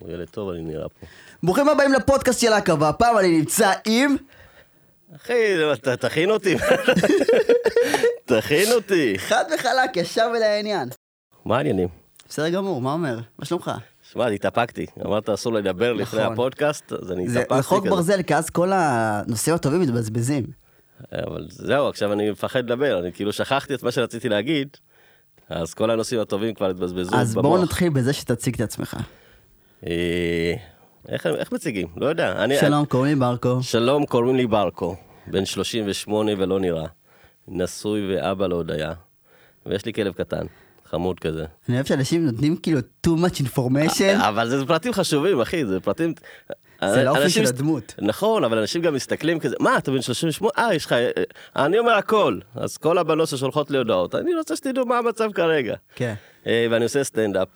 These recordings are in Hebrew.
הוא ילד טוב, אני נראה פה. ברוכים הבאים לפודקאסט של עכבה, הפעם אני נמצא עם... אחי, תכין אותי. תכין אותי. חד וחלק, ישר ולעניין. מה העניינים? בסדר גמור, מה אומר? מה שלומך? שמע, התאפקתי. אמרת אסור לדבר לפני נכון. הפודקאסט, אז אני התאפקתי. זה חוק כזה. ברזל, כי אז כל הנושאים הטובים מתבזבזים. אבל זהו, עכשיו אני מפחד לדבר. אני כאילו שכחתי את מה שרציתי להגיד, אז כל הנושאים הטובים כבר התבזבזו אז. בואו נתחיל בזה שתציג את עצמך. אה, איך איך מציגים? לא יודע. אני- שלום, קוראים לי ברקו. שלום, קוראים לי ברקו, בן 38 ולא נראה. נשוי ואבא להודיה. ויש לי כלב קטן, חמוד כזה. אני אוהב שאנשים נותנים כאילו too much information. אבל זה פרטים חשובים, אחי, זה פרטים... זה לאופי אנשים של הדמות. נכון, אבל אנשים גם מסתכלים כזה, מה, אתה בן 38? אה, יש לך... אה, אני אומר הכל. אז כל הבנות ששולחות לי הודעות, אני רוצה שתדעו מה המצב כרגע. כן. אה, ואני עושה סטנדאפ.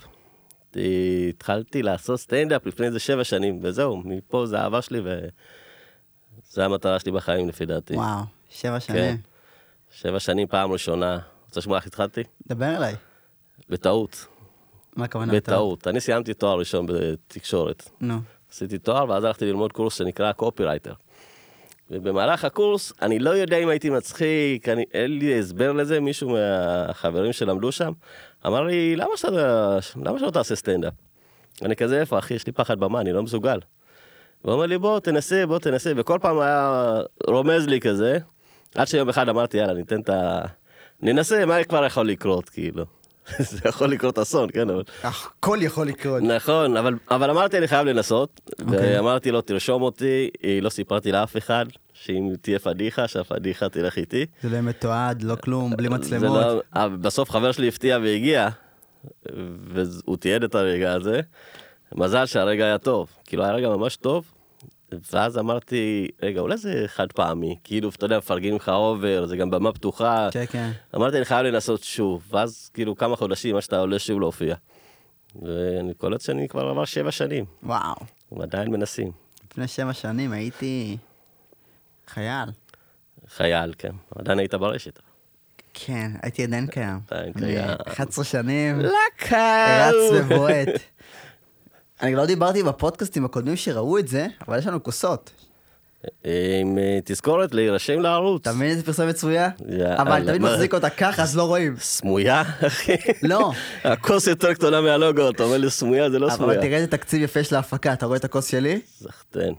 אה, התחלתי לעשות סטנדאפ לפני איזה שבע שנים, וזהו, מפה זה האהבה שלי, וזה המטרה שלי בחיים לפי דעתי. וואו, שבע כן. שנים. שבע שנים פעם ראשונה. רוצה לשמוע איך התחלתי? דבר אליי. בטעות. מה הכוונה? בטעות. אני סיימתי תואר ראשון בתקשורת. נו. עשיתי תואר, ואז הלכתי ללמוד קורס שנקרא קופירייטר. ובמהלך הקורס, אני לא יודע אם הייתי מצחיק, אני, אין לי הסבר לזה, מישהו מהחברים שלמדו שם, אמר לי, למה שאתה, למה שלא תעשה סטנדאפ? אני כזה, איפה אחי, יש לי פחד במה, אני לא מסוגל. והוא אומר לי, בוא תנסה, בוא תנסה, וכל פעם היה רומז לי כזה, עד שיום אחד אמרתי, יאללה, ניתן את ה... ננסה, מה כבר יכול לקרות, כאילו. זה יכול לקרות אסון, כן, אבל... הכל יכול לקרות. נכון, אבל, אבל אמרתי, אני חייב לנסות. אוקיי. ואמרתי לו, תרשום אותי, לא סיפרתי לאף אחד, שאם תהיה פדיחה, שהפדיחה תלך איתי. זה לא מתועד, לא כלום, בלי זה מצלמות. לא, בסוף חבר שלי הפתיע והגיע, והוא תיעד את הרגע הזה. מזל שהרגע היה טוב, כאילו היה רגע ממש טוב. ואז אמרתי, רגע, אולי זה חד פעמי, כאילו, אתה יודע, מפרגנים לך over, זה גם במה פתוחה. כן, כן. אמרתי, אני חייב לנסות שוב, ואז כאילו כמה חודשים עד שאתה עולה שוב להופיע. ואני קולט שאני כבר עבר שבע שנים, וואו. עדיין מנסים. לפני שבע שנים הייתי חייל. חייל, כן, עדיין היית ברשת. כן, הייתי עדיין קיים. עדיין קיים. 11 שנים, לקהל! רץ ובועט. אני לא דיברתי בפודקאסטים הקודמים שראו את זה, אבל יש לנו כוסות. עם אה, תזכורת להירשם לערוץ. אתה מבין איזה פרסומת? יאללה, אבל אני תמיד? מחזיק אותה ככה, אז לא רואים. סמויה, אחי? לא. הכוס יותר קטנה מהלוגו, אתה אומר לי סמויה, זה לא אבל סמויה. תראה איזה תקציב יפה יש להפקה, אתה רואה את הכוס שלי? סחטיין.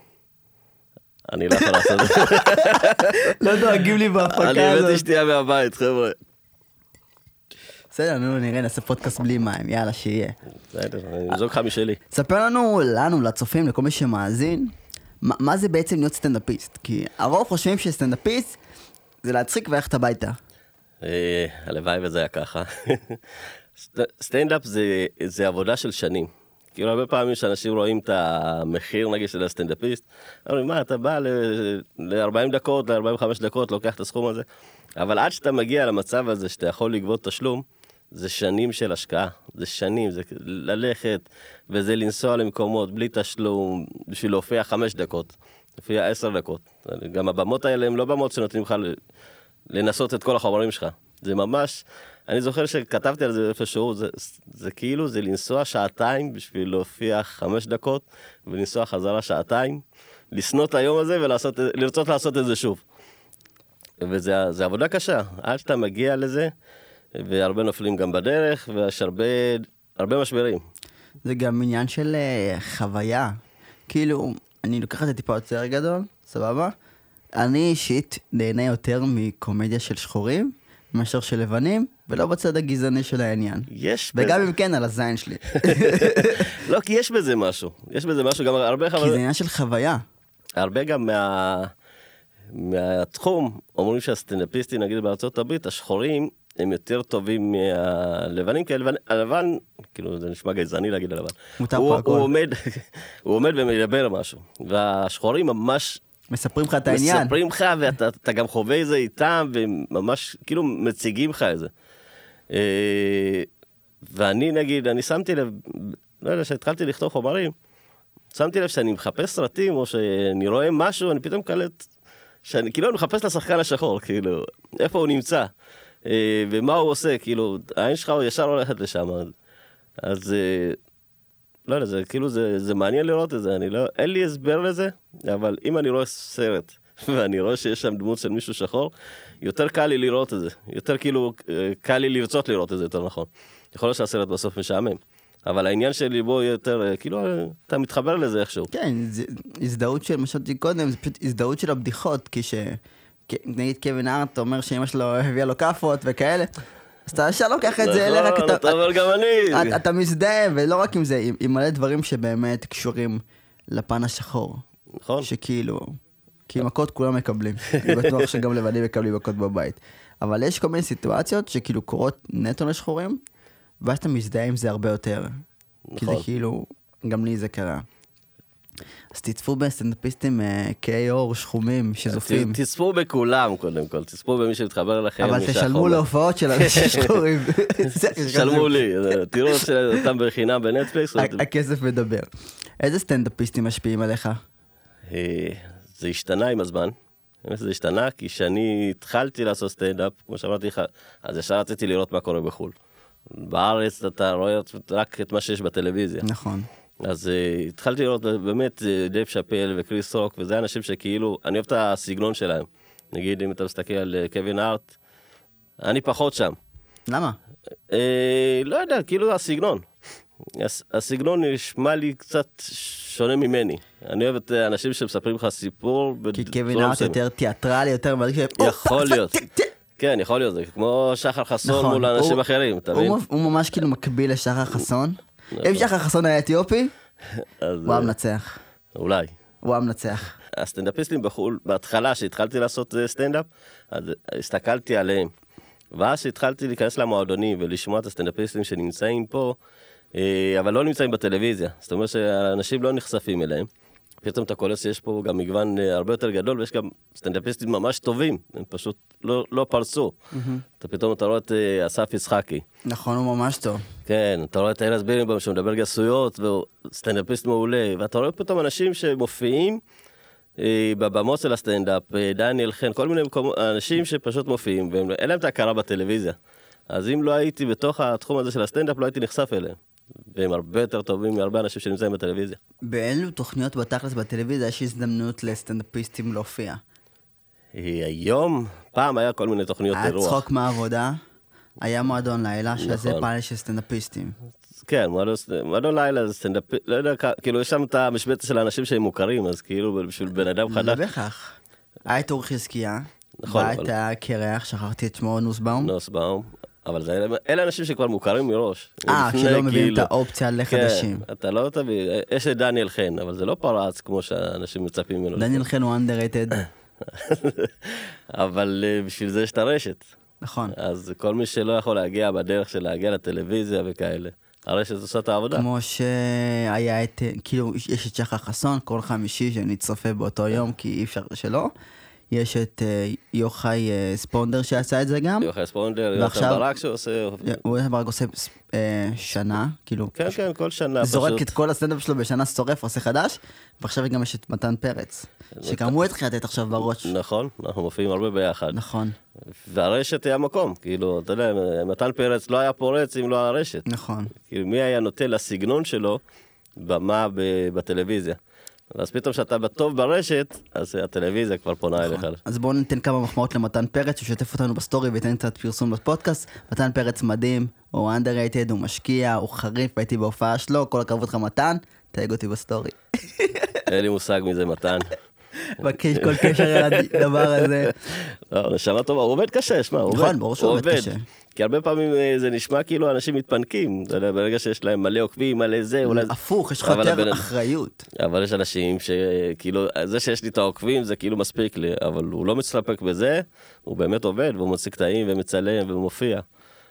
אני לא יכול לעשות את זה. לא דואגים לי אני בהפקה הבאתי הזאת. שתייה מהבית, חבר'ה. בסדר, נו, נראה, נעשה פודקאסט בלי מים, יאללה, שיהיה. בסדר, אני אמזוג לך משלי. ספר לנו, לנו, לצופים, לכל מי שמאזין, מה, זה בעצם להיות סטנדאפיסט? כי הרוב חושבים שסטנדאפיסט זה להצחיק וללכת הביתה. אה, הלוואי וזה היה ככה. סט- סטנדאפ זה עבודה של שנים. כאילו הרבה פעמים שאנשים רואים את המחיר נגיד של הסטנדאפיסט, אומרים מה אתה בא ל-40 דקות, ל-45 דקות, לוקח את הסכום הזה, אבל עד שאתה מגיע למצב הזה שאתה יכול לגבות תשלום, זה שנים של השקעה, זה שנים, זה ללכת וזה לנסוע למקומות בלי תשלום, בשביל להופיע חמש דקות, להופיע עשר דקות. גם הבמות האלה הן לא במות שנותנים לך ל- לנסות את כל החומרים שלך. זה ממש, אני זוכר שכתבתי על זה איפשהו, זה, זה כאילו זה לנסוע שעתיים בשביל להופיע חמש דקות, ולנסוע חזרה שעתיים, לשנוא את היום הזה ולרצות לעשות את זה שוב. וזה זה עבודה קשה, עד שאתה מגיע לזה, והרבה נופלים גם בדרך, ויש הרבה, הרבה משברים. זה גם עניין של אה, חוויה. כאילו, אני לוקח את זה טיפה יותר גדול, סבבה? אני אישית נהנה יותר מקומדיה של שחורים מאשר של לבנים, ולא בצד הגזעני של העניין. יש וגם בזה, אם כן, על הזין שלי. לא, כי יש בזה משהו, יש בזה משהו, גם הרבה כי זה עניין של חוויה. הרבה גם מה... מהתחום, אומרים שהסטנדאפיסטים, נגיד בארצות הברית, השחורים הם יותר טובים מהלבנים, כי הלבן, הלבן, כאילו זה נשמע גזעני להגיד הלבן, מותר הוא, פה הכל. הוא עומד, הוא עומד ומדבר משהו, והשחורים ממש מספרים לך את העניין. מספרים לך, ואתה אתה גם חווה את זה איתם, וממש כאילו מציגים לך את זה. אה, ואני נגיד, אני שמתי לב, לא יודע, כשהתחלתי לכתוב חומרים, שמתי לב שאני מחפש סרטים, או שאני רואה משהו, אני פתאום קלט שאני כאילו אני מחפש את השחקן השחור, כאילו, איפה הוא נמצא, אה, ומה הוא עושה, כאילו, העין שלך ישר הולכת לשם. אז אה, לא יודע, זה כאילו, זה, זה מעניין לראות את זה, אני לא, אין לי הסבר לזה, אבל אם אני רואה סרט, ואני רואה שיש שם דמות של מישהו שחור, יותר קל לי לראות את זה. יותר כאילו, אה, קל לי לרצות לראות את זה, יותר נכון. יכול להיות שהסרט בסוף משעמם. אבל העניין שלי בו יותר, אה, כאילו, אה, אתה מתחבר לזה איכשהו. כן, זה הזדהות של, מה שאמרתי קודם, זה פשוט הזדהות של הבדיחות, כי ש... נגיד קווין הארט אומר שאמא שלו הביאה לו כאפות וכאלה, אז אתה ישר לוקח את זה אליך, נכון, אתה אומר גם אני. אתה, מזדהה, ולא רק עם זה, עם, עם מלא דברים שבאמת קשורים לפן השחור. נכון. שכאילו, כי מכות כולם מקבלים. אני בטוח שגם לבנים מקבלים מכות בבית. אבל יש כל מיני סיטואציות שכאילו קורות נטו לשחורים, ואז אתה מזדהה עם זה הרבה יותר. כי זה נכון. כאילו, גם לי זה קרה. אז תצפו בסטנדאפיסטים אה, כהי עור שחומים שזופים, תצפו בכולם קודם כל, תצפו במי שמתחבר אליכם. אבל תשלמו. להופעות של אנשים שחורים. זה- שלמו לי, אה, תראו אותם בחינם בנטפליקס. הכסף מדבר. איזה סטנדאפיסטים משפיעים עליך? אה, זה השתנה עם הזמן. באמת זה השתנה, כי כשאני התחלתי לעשות סטנדאפ, כמו שאמרתי לך, אז ישר רציתי לראות מה קורה בחו"ל. בארץ אתה רואה רק את מה שיש בטלוויזיה. נכון. אז אה, התחלתי לראות באמת אה, דייב שאפל וקריס רוק, וזה אנשים שכאילו, אני אוהב את הסגנון שלהם. נגיד, אם אתה מסתכל על אה, קווין הארט, אני פחות שם. למה? אה, לא יודע, כאילו הסגנון. הס- הסגנון נשמע לי קצת שונה ממני. אני אוהב את האנשים שמספרים לך סיפור. כי קווין הארט מסוימת. יותר תיאטרלי, יותר מרגיש... "או, יכול להיות. פ- ט- ט-" כן, יכול להיות, זה כמו שחר חסון נכון, מול אנשים אחרים, אתה מבין? הוא ממש כאילו מקביל לשחר חסון. נכון. אם שחר חסון היה אתיופי, הוא היה מנצח. אולי. הוא היה מנצח. הסטנדאפיסטים בחו"ל, בהתחלה שהתחלתי לעשות אה, סטנדאפ, אז הסתכלתי עליהם. ואז שהתחלתי להיכנס למועדונים ולשמוע את הסטנדאפיסטים שנמצאים פה, אה, אבל לא נמצאים בטלוויזיה. זאת אומרת שאנשים לא נחשפים אליהם. פתאום אתה קולט שיש פה גם מגוון אה, הרבה יותר גדול, ויש גם סטנדאפיסטים ממש טובים, הם פשוט לא, לא פרצו. אתה פתאום אתה רואה את אסף יצחקי. נכון, הוא ממש טוב. כן, אתה רואה את ארז בירנבאום שמדבר גסויות, והוא סטנדאפיסט מעולה, ואתה רואה פתאום אנשים שמופיעים אה, בבמות של הסטנדאפ, אה, דניאל חן, כל מיני מקומות, אנשים שפשוט מופיעים, ואין להם את ההכרה בטלוויזיה. אז אם לא הייתי בתוך התחום הזה של הסטנדאפ, לא הייתי נחשף אליהם. והם הרבה יותר טובים מהרבה אנשים שנמצאים בטלוויזיה. באילו תוכניות בתכלס בטלוויזיה יש הזדמנות לסטנדאפיסטים להופיע? אה, היום, פעם היה כל מיני תוכניות היה אירוח. צחוק מהעבודה, היה מועדון לילה, שזה נכון. פעל של סטנדאפיסטים. כן, מועדון- מועדון לילה זה סטנדאפ, לא יודע, כאילו יש שם את המשבצת של האנשים שהם מוכרים, אז כאילו בשביל בן אדם לא חדש, בהכרח. היה את אור חזקיה, נכון, והיה את הקרח, שכחתי את שמו, נוסבאום. נוסבאום, אבל זה, אלה- אנשים שכבר מוכרים מראש. אה, לפני, שלא מביאים את כאילו. האופציה לחדשים. כן, אתה לא תביא, יש את דניאל חן, אבל זה לא פרץ כמו שאנשים מצפים ממנו. דניאל חן הוא underrated, אבל אה, בשביל זה יש את הרשת. נכון. אז כל מי שלא יכול להגיע בדרך של להגיע לטלוויזיה וכאלה, הרשת עושה את העבודה. כמו שהיה את, כאילו, יש את שחר חסון, כל חמישי שאני צופה באותו יום, כי אי אפשר שלא. יש את אה, יוחאי אה, ספונדר שעשה את זה גם. יוחאי ספונדר, יוחאי ברק שעושה... הוא רק עושה אה, שנה, כאילו, כן, כן, כל שנה זורק פשוט. את כל הסטנדאפ שלו בשנה שורף, עושה חדש, ועכשיו גם יש את מתן פרץ, שגם הוא התחיל לתת עכשיו בראש. נכון, אנחנו מופיעים הרבה ביחד. נכון, והרשת היא המקום, כאילו, אתה יודע, מתן פרץ לא היה פורץ אם לא הרשת. נכון. כאילו, מי היה נותן לסגנון שלו במה בטלוויזיה? ואז פתאום כשאתה טוב ברשת, אז הטלוויזיה כבר פונה אליך. אז בואו ניתן כמה מחמאות למתן פרץ, שהוא ישתף אותנו בסטורי וייתן קצת פרסום בפודקאסט. מתן פרץ מדהים, הוא underrated, הוא משקיע, הוא חריף, הייתי בהופעה שלו, כל הכבוד לך מתן, תייג אותי בסטורי. אין לי מושג מזה מתן. מבקש כל קשר לדבר הזה. לא, נשמה טובה, הוא עובד קשה, שמע, הוא נכון, עובד. ברור שהוא הוא עובד קשה. כי הרבה פעמים אה, זה נשמע כאילו אנשים מתפנקים, ברגע שיש להם מלא עוקבים, מלא זה, אולי... הפוך, יש לך יותר אחריות. אבל יש אנשים שכאילו, זה שיש לי את העוקבים זה כאילו מספיק לי, אבל הוא לא מסתפק בזה, הוא באמת עובד, והוא מוציא קטעים ומצלם ומופיע.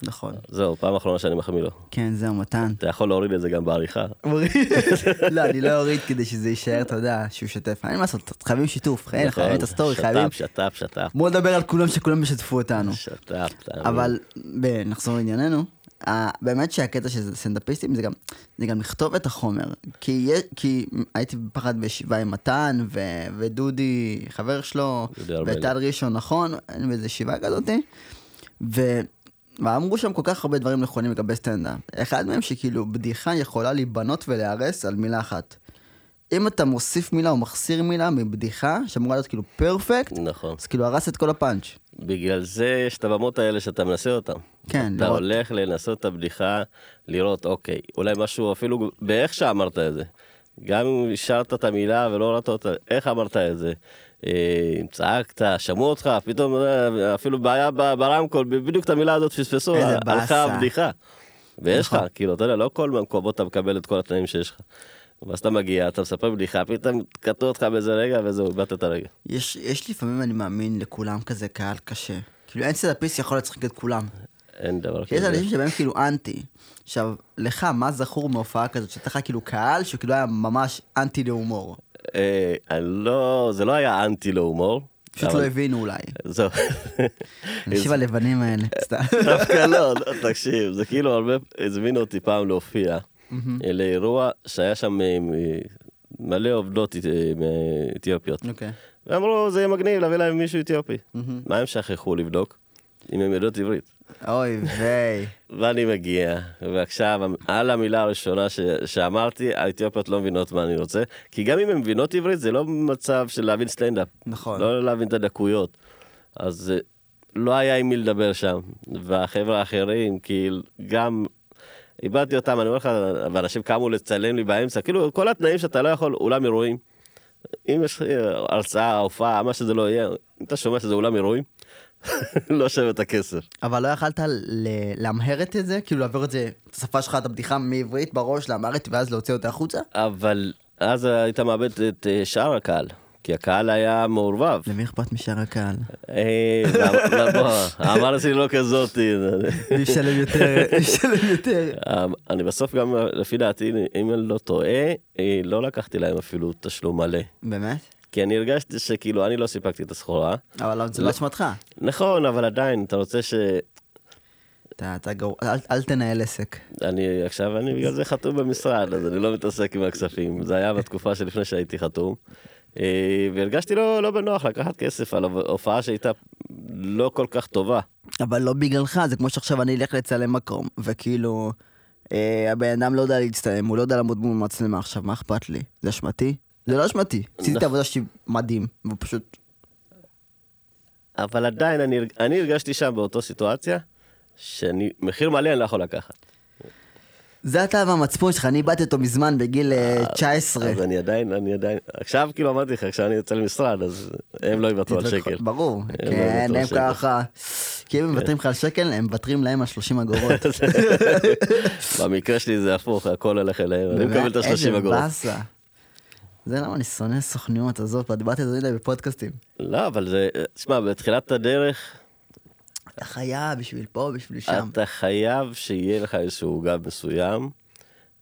נכון. זהו, פעם אחרונה שאני מחמיא לו. כן, זהו, מתן. אתה יכול להוריד את זה גם בעריכה. לא, אני לא אוריד כדי שזה יישאר, אתה יודע, שהוא ישתף. אין מה לעשות, חייבים שיתוף, אין, חייבים את הסטורי, חייבים. שת"פ, שת"פ, שת"פ. בואו נדבר על כולם, שכולם ישתפו אותנו. שת"פ, תאמין. אבל ב- נחזור לענייננו. באמת שהקטע של סטנדאפיסטים זה גם, זה גם לכתוב את החומר. כי, כי הייתי בפחד בישיבה עם מתן ו- ודודי, חבר שלו. וטל ראשון, נכון? באיזה ישיבה כזאתי. ואמרו שם כל כך הרבה דברים נכונים לגבי סטנדאפ. אחד מהם שכאילו בדיחה יכולה להיבנות ולהיהרס על מילה אחת. אם אתה מוסיף מילה או מחסיר מילה מבדיחה שאמורה להיות כאילו פרפקט, נכון. אז כאילו הרס את כל הפאנץ'. בגלל זה יש את הבמות האלה שאתה מנסה אותן. כן, אתה לראות. הולך לנסות את הבדיחה, לראות, אוקיי, אולי משהו אפילו באיך שאמרת את זה. גם אם השארת את המילה ולא ראית אותה, איך אמרת את זה. אה, אם צעקת, שמעו אותך, פתאום אה, אפילו בעיה ברמקול, בדיוק את המילה הזאת פספסו, איזה הלכה. הבדיחה. ויש לך, נכון. כאילו, אתה יודע, לא כל המקומות אתה מקבל את כל התנאים שיש לך. ואז אתה מגיע, אתה מספר בדיחה, פתאום קטעו אותך באיזה רגע, וזהו, איבדת את הרגע. יש, יש לפעמים, אני מאמין, לכולם כזה קהל קשה. כאילו אין סטנדאפיסט שיכול להצחיק את כולם. אין דבר יש כזה. אנשים שבהם כאילו אנטי. עכשיו, לך, מה זכור מהופעה כזאת, שאתה לך כאילו קהל שכאילו היה ממש אנטי להומור? אה, לא, זה לא היה אנטי להומור. פשוט אבל- לא הבינו אולי. זהו. אנשים הלבנים האלה, סתם. דווקא לא, לא, תקשיב, זה כאילו הרבה, הזמינו אותי פעם להופיע לאירוע שהיה שם אה, מלא עובדות אה, אתיופיות. אוקיי. ואמרו, זה יהיה מגניב להביא להם מישהו אתיופי. מה הם שכחו לבדוק? אם הם יודעות עברית. אוי ויי. ואני מגיע, ועכשיו, על המילה הראשונה ש, שאמרתי, האתיופיות לא מבינות מה אני רוצה, כי גם אם הן מבינות עברית, זה לא מצב של להבין סטנדאפ. נכון. לא להבין את הדקויות. אז אה, לא היה עם מי לדבר שם. והחבר'ה האחרים, כאילו, גם... איבדתי אותם, אני אומר לך, ואנשים קמו לצלם לי באמצע, כאילו, כל התנאים שאתה לא יכול, אולם אירועים. אם יש אה, הרצאה, הופעה, מה שזה לא יהיה, אם אתה שומע שזה אולם אירועים, לא שווה את הכסף. אבל לא יכלת ל- להמהרת את זה? כאילו להעביר את זה, את השפה שלך, את הבדיחה מעברית בראש לאמהרית ואז להוציא אותה החוצה? אבל אז היית מאבד את אה, שאר הקהל, כי הקהל היה מעורבב. למי אכפת משאר הקהל? אה, האמרה שלי לא כזאת. מי ישלם יותר? מי ישלם יותר? אה, אני בסוף גם, לפי דעתי, אם אני לא טועה, אה, לא לקחתי להם אפילו תשלום מלא. באמת? כי אני הרגשתי שכאילו אני לא סיפקתי את הסחורה. אבל לא, זה לא אשמתך. נכון, אבל עדיין, אתה רוצה ש... אתה, אתה גרוע, אל, אל תנהל עסק. אני עכשיו, אני בגלל זה חתום במשרד, אז אני לא מתעסק עם הכספים. זה היה בתקופה שלפני שהייתי חתום. אה, והרגשתי לא, לא בנוח לקחת כסף על הופעה שהייתה לא כל כך טובה. אבל לא בגללך, זה כמו שעכשיו אני אלך לצלם מקום, וכאילו, אה, הבן אדם לא יודע להצטלם, הוא לא יודע לעמוד מול מצלמה עכשיו, מה אכפת לי? זה אשמתי? זה לא אשמתי. עשיתי את העבודה שלי מדהים, והוא פשוט... אבל עדיין, אני, אני הרגשתי שם באותו סיטואציה, שאני, מחיר מלא אני לא יכול לקחת. זה אתה והמצפון שלך, אני איבדתי אותו מזמן בגיל אה, 19. אז אני עדיין, אני עדיין, עכשיו כאילו אמרתי לך, כשאני יוצא למשרד, אז הם לא יוותרו על שקל. ברור, לא כן, הם. ככה, כי אם הם מוותרים לך על שקל, הם מוותרים להם על 30 אגורות. במקרה שלי זה הפוך, הכל הולך אליהם, אני מקבל את ה-30 איזה אגורות. באסה. זה למה אני שונא סוכנויות, עזוב, כבר דיברתי על זה בפודקאסטים. לא, אבל זה, תשמע, בתחילת הדרך, אתה חייב בשביל פה, בשביל שם. אתה חייב שיהיה לך איזשהו גב מסוים,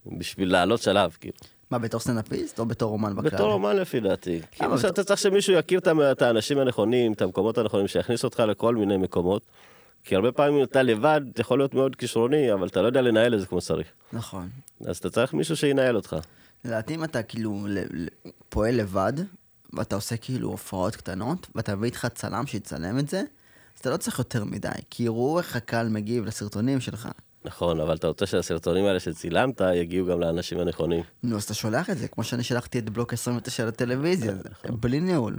בשביל לעלות שלב, כאילו. מה, בתור סטנדאפיסט או בתור אומן בכלל? בתור אומן לפי דעתי. כאילו שאתה צריך שמישהו יכיר את האנשים הנכונים, את המקומות הנכונים, שיכניס אותך לכל מיני מקומות. כי הרבה פעמים אתה לבד, אתה יכול להיות מאוד כישרוני, אבל אתה לא יודע לנהל את זה כמו שצריך. נכון. אז אתה צריך מישהו שינהל אותך. לדעתי אם אתה כאילו פועל לבד, ואתה עושה כאילו הופעות קטנות, ואתה מביא איתך צלם שיצלם את זה, אז אתה לא צריך יותר מדי, כי יראו איך הקהל מגיב לסרטונים שלך. נכון, אבל אתה רוצה שהסרטונים האלה שצילמת יגיעו גם לאנשים הנכונים. נו, אז אתה שולח את זה, כמו שאני שלחתי את בלוק 29 לטלוויזיה, זה בלי ניהול.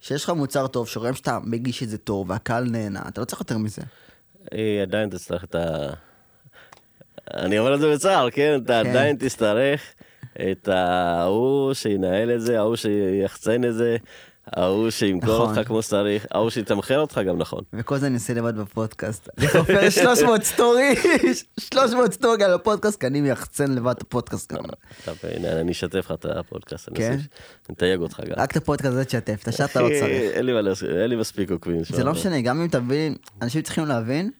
שיש לך מוצר טוב, שרואים שאתה מגיש את זה טוב, והקהל נהנה, אתה לא צריך יותר מזה. אה, עדיין תצטרך את ה... אני אומר את זה בצער, כן? אתה כן. עדיין תצטרך את ההוא שינהל את זה, ההוא שיחצן את זה, ההוא שימכור נכון. אותך כמו שצריך, ההוא שיתמחר אותך גם נכון. וכל זה אני עושה לבד בפודקאסט. אני חופר 300 סטורי, 300 סטורי על הפודקאסט, כי אני מייחצן לבד את הפודקאסט גם. מבין, אני אשתף לך את הפודקאסט, אני כן? אני אתייג אותך גם. רק את הפודקאסט הזה תשתף, את השאר אתה לא צריך. אין לי מספיק עוקבים. זה לא משנה, גם אם תבין, אנשים צריכים להבין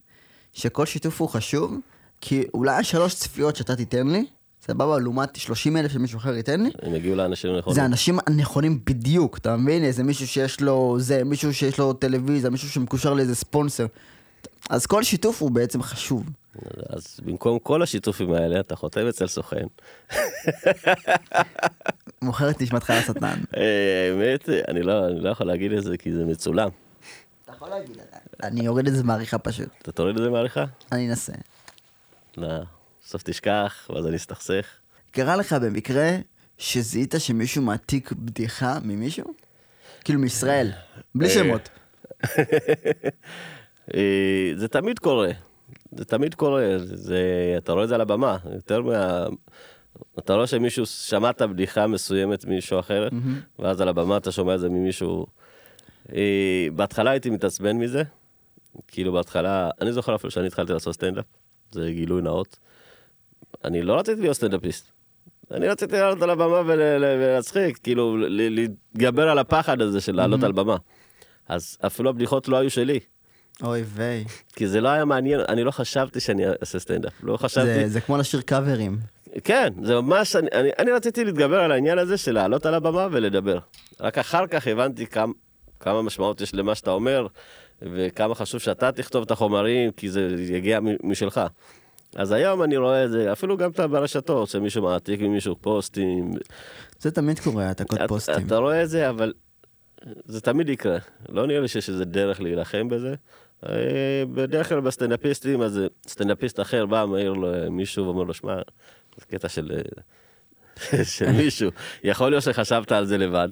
שכל שיתוף הוא חשוב, כי אולי השלוש צפיות שאתה תיתן לי, סבבה, לעומת 30 אלף שמישהו אחר ייתן לי, הם יגיעו לאנשים הנכונים. זה האנשים הנכונים בדיוק, אתה מבין? איזה מישהו שיש לו זה, מישהו שיש לו טלוויזיה, מישהו שמקושר לאיזה ספונסר. אז כל שיתוף הוא בעצם חשוב. אז במקום כל השיתופים האלה, אתה חותם אצל סוכן. מוכר את נשמתך לשטן. אה, האמת, אני לא אני לא יכול להגיד את זה כי זה מצולם. יכול להגיד. אני אוריד את זה מעריכה פשוט. אתה תוריד את זה מעריכה? אני אנסה. לא, בסוף תשכח, ואז אני אסתכסך. קרה לך במקרה שזיהית שמישהו מעתיק בדיחה ממישהו? כאילו מישראל, בלי אה, שמות. אה, זה תמיד קורה. זה תמיד קורה, זה, אתה רואה את זה על הבמה, יותר מה... אתה רואה שמישהו שמעת בדיחה מסוימת ממישהו אחר, ואז על הבמה אתה שומע את זה ממישהו. אה, בהתחלה הייתי מתעצבן מזה, כאילו בהתחלה, אני זוכר אפילו שאני התחלתי לעשות סטנדאפ, זה גילוי נאות. אני לא רציתי להיות סטנדאפיסט. אני רציתי לעלות על הבמה ולהצחיק, כאילו להתגבר על הפחד הזה של לעלות על במה. אז אפילו הבדיחות לא היו שלי. אוי ויי. כי זה לא היה מעניין, אני לא חשבתי שאני אעשה סטנדאפ, לא חשבתי, זה- זה כמו לשיר קאברים. כן, זה ממש, אני, אני, אני רציתי להתגבר על העניין הזה של לעלות על הבמה ולדבר. רק אחר כך הבנתי כמה, כמה משמעות יש למה שאתה אומר, וכמה חשוב שאתה תכתוב את החומרים, כי זה יגיע משלך. אז היום אני רואה את זה, אפילו גם ברשתות, שמישהו מעתיק ממישהו פוסטים. זה תמיד קורה, העתקות פוסטים. אתה רואה את זה, אבל זה תמיד יקרה. לא נראה לי שיש איזה דרך להילחם בזה. אה, בדרך כלל בסטנדאפיסטים, אז סטנדאפיסט אחר בא, מעיר למישהו ואומר לו, שמע, זה קטע של, אה, של מישהו. יכול להיות שחשבת על זה לבד.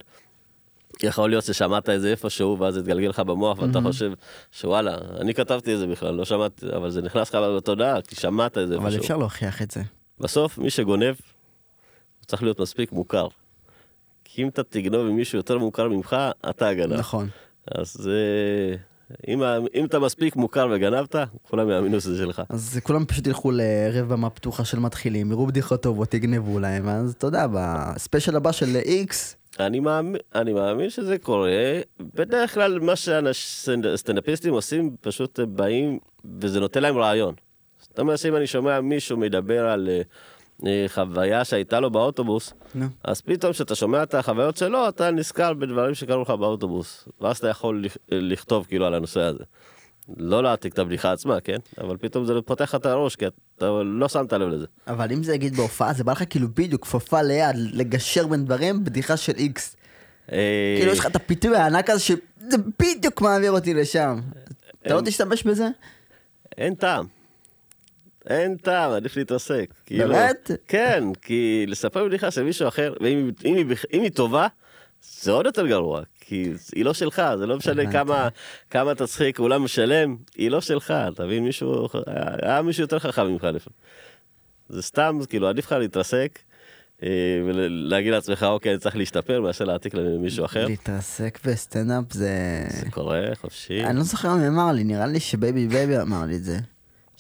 יכול להיות ששמעת את זה איפשהו, ואז זה התגלגל לך במוח, ואתה חושב שוואלה, אני כתבתי את זה בכלל, לא שמעתי, אבל זה נכנס לך בתודעה, כי שמעת את זה אבל איפשהו. אפשר להוכיח את זה. בסוף, מי שגונב, צריך להיות מספיק מוכר. כי אם אתה תגנוב עם מישהו יותר מוכר ממך, אתה הגנב. נכון. אז זה... אם, ה- אם אתה מספיק מוכר וגנבת, כולם יאמינו שזה שלך. אז כולם פשוט ילכו לערב במה פתוחה של מתחילים, יראו בדיחות טובות, יגנבו להם, אז אתה יודע, בספיישל הבא של איקס, אני מאמין, אני מאמין שזה קורה. בדרך כלל מה שהסטנדאפיסטים עושים, פשוט באים, וזה נותן להם רעיון. זאת אומרת שאם אני שומע מישהו מדבר על אה, אה, חוויה שהייתה לו באוטובוס, נו. אז פתאום כשאתה שומע את החוויות שלו, אתה נזכר בדברים שקרו לך באוטובוס. ואז אתה יכול לכ- לכתוב כאילו על הנושא הזה. לא להעתיק את הבדיחה עצמה, כן? אבל פתאום זה פותח לך את הראש, כי אתה לא שמת לב לזה. אבל אם זה יגיד בהופעה, זה בא לך כאילו בדיוק כפפה ליד, לגשר בין דברים, בדיחה של איקס. אה, כאילו יש לך את הפיתוי הענק הזה, שזה בדיוק מעביר אותי לשם. אתה לא תשתמש בזה? אין טעם. אין טעם, עדיף להתרסק. כאילו, באמת? כן, כי לספר בדיחה של מישהו אחר, ואם היא טובה, זה עוד יותר גרוע. כי היא לא שלך, זה לא משנה. כמה, כמה תצחיק, אולם משלם, היא לא שלך, אתה מבין? מישהו, היה מישהו יותר חכם ממך לפעמים. זה סתם, כאילו, עדיף לך להתרסק, אה, ולהגיד לעצמך, אוקיי, אני צריך להשתפר, מאשר להעתיק למישהו אחר. להתרסק בסטנדאפ זה... זה קורה, חופשי. אני לא זוכר מי אמר לי, נראה לי שבייבי בייבי אמר לי את זה.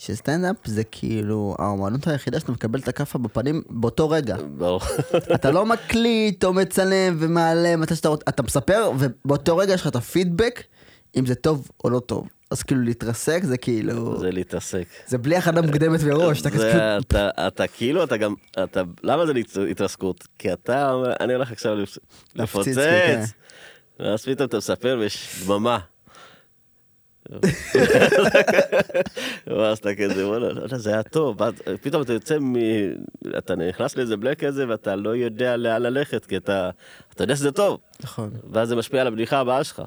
שסטנדאפ זה כאילו האומנות היחידה שאתה מקבל את הכאפה בפנים באותו רגע. ברור. אתה לא מקליט או מצלם ומעלה מתי שאתה רוצה, אתה מספר ובאותו רגע יש לך את הפידבק אם זה טוב או לא טוב. אז כאילו להתרסק זה כאילו, זה להתעסק. זה בלי הכנה מוקדמת מראש, אתה זה, כאילו, אתה, אתה כאילו, אתה גם, אתה, למה זה להת- התרסקות? כי אתה אומר, אני הולך עכשיו לפוצץ, כן. ואז פתאום אתה מספר ויש דממה. ואז אתה כזה, וואלה, לא יודע, זה היה טוב, פתאום אתה יוצא מ... אתה נכנס לאיזה בלק כזה ואתה לא יודע לאן ללכת, כי אתה, אתה יודע שזה טוב, נכון. ואז זה משפיע על הבדיחה הבאה שלך.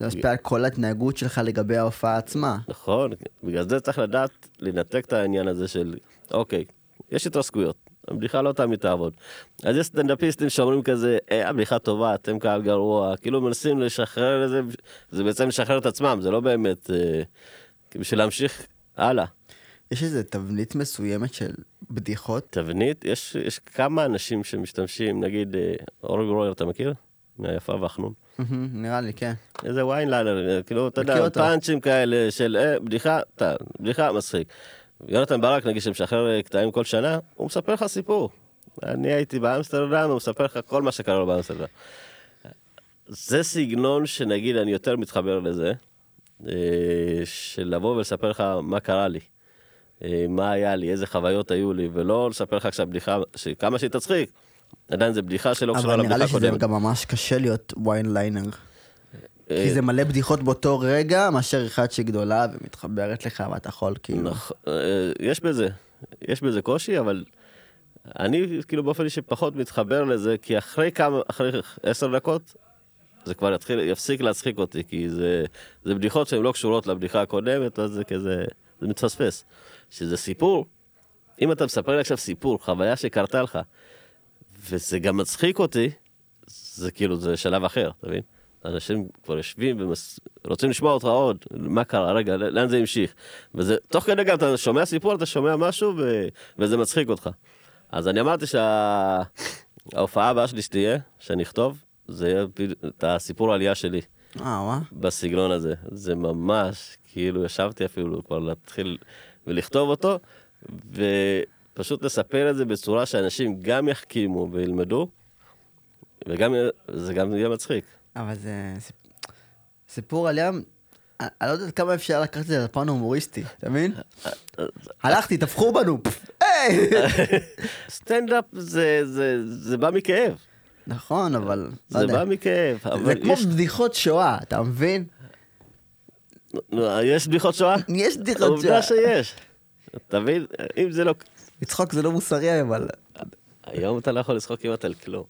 זה משפיע על כל ההתנהגות שלך לגבי ההופעה עצמה. נכון, בגלל זה צריך לדעת לנתק את העניין הזה של, אוקיי, יש התרסקויות, הבדיחה לא תמיד תעבוד. אז יש סטנדאפיסטים שאומרים כזה, אה, הבדיחה טובה, אתם קהל גרוע, כאילו מנסים לשחרר את זה, זה בעצם לשחרר את עצמם, זה לא באמת, אה, בשביל להמשיך הלאה. יש איזה תבנית מסוימת של בדיחות. תבנית, יש, יש כמה אנשים שמשתמשים, נגיד, אה, אורי גרויר, אתה מכיר? מהיפה והחנון. נראה לי, כן. איזה ויינליינר, כאילו, אתה יודע. פאנצ'ים כאלה של אה, בדיחה, אתה, בדיחה מצחיק. יונתן ברק, נגיד, שמשחרר אה, קטעים כל שנה, הוא מספר לך סיפור. אני הייתי באמסטרדם, הוא מספר לך כל מה שקרה לו באמסטרדם. זה סגנון שנגיד, אני יותר מתחבר לזה, אה, של לבוא ולספר לך מה קרה לי. אה, מה היה לי, איזה חוויות היו לי, ולא לספר לך עכשיו בדיחה, שכמה שהיא תצחיק, עדיין זו בדיחה שלא קשורה אבל נראה לי לבדיחה שזה. גם ממש קשה להיות ויינליינר. אה, כי זה מלא בדיחות באותו רגע, מאשר אחד שהיא גדולה ומתחברת לך ואתה יכול כאילו... נכון, אה, יש בזה, יש בזה קושי, אבל אני כאילו באופן אישי פחות מתחבר לזה, כי אחרי כמה, אחרי עשר דקות, זה כבר יתחיל, יפסיק להצחיק אותי, כי זה, זה בדיחות שהן לא קשורות לבדיחה הקודמת, אז זה כזה, זה מתפספס. שזה סיפור, אם אתה מספר לי עכשיו סיפור, חוויה שקרתה לך, וזה גם מצחיק אותי, זה כאילו, זה שלב אחר, אתה מבין? אנשים כבר יושבים ורוצים לשמוע אותך עוד, מה קרה, רגע, לאן זה המשיך? וזה, תוך כדי גם אתה שומע סיפור, אתה שומע משהו ו, וזה מצחיק אותך. אז אני אמרתי שההופעה הבאה שלי שתהיה, שאני אכתוב, זה יהיה את הסיפור העלייה שלי. אה, מה? בסגנון הזה. זה ממש, כאילו, ישבתי אפילו כבר להתחיל ולכתוב אותו, ופשוט לספר את זה בצורה שאנשים גם יחכימו וילמדו, וגם זה גם יהיה מצחיק. אבל זה סיפור עלייה, אני לא יודע כמה אפשר לקחת את זה לפן הומוריסטי, אתה מבין? הלכתי, טפחו בנו, היי! סטנדאפ זה בא מכאב. נכון, אבל... לא זה בא מכאב. זה כמו בדיחות שואה, אתה מבין? יש בדיחות שואה? יש בדיחות שואה. עובדה שיש. אתה מבין? אם זה לא... לצחוק זה לא מוסרי, אבל... היום אתה לא יכול לצחוק כמעט על כלום.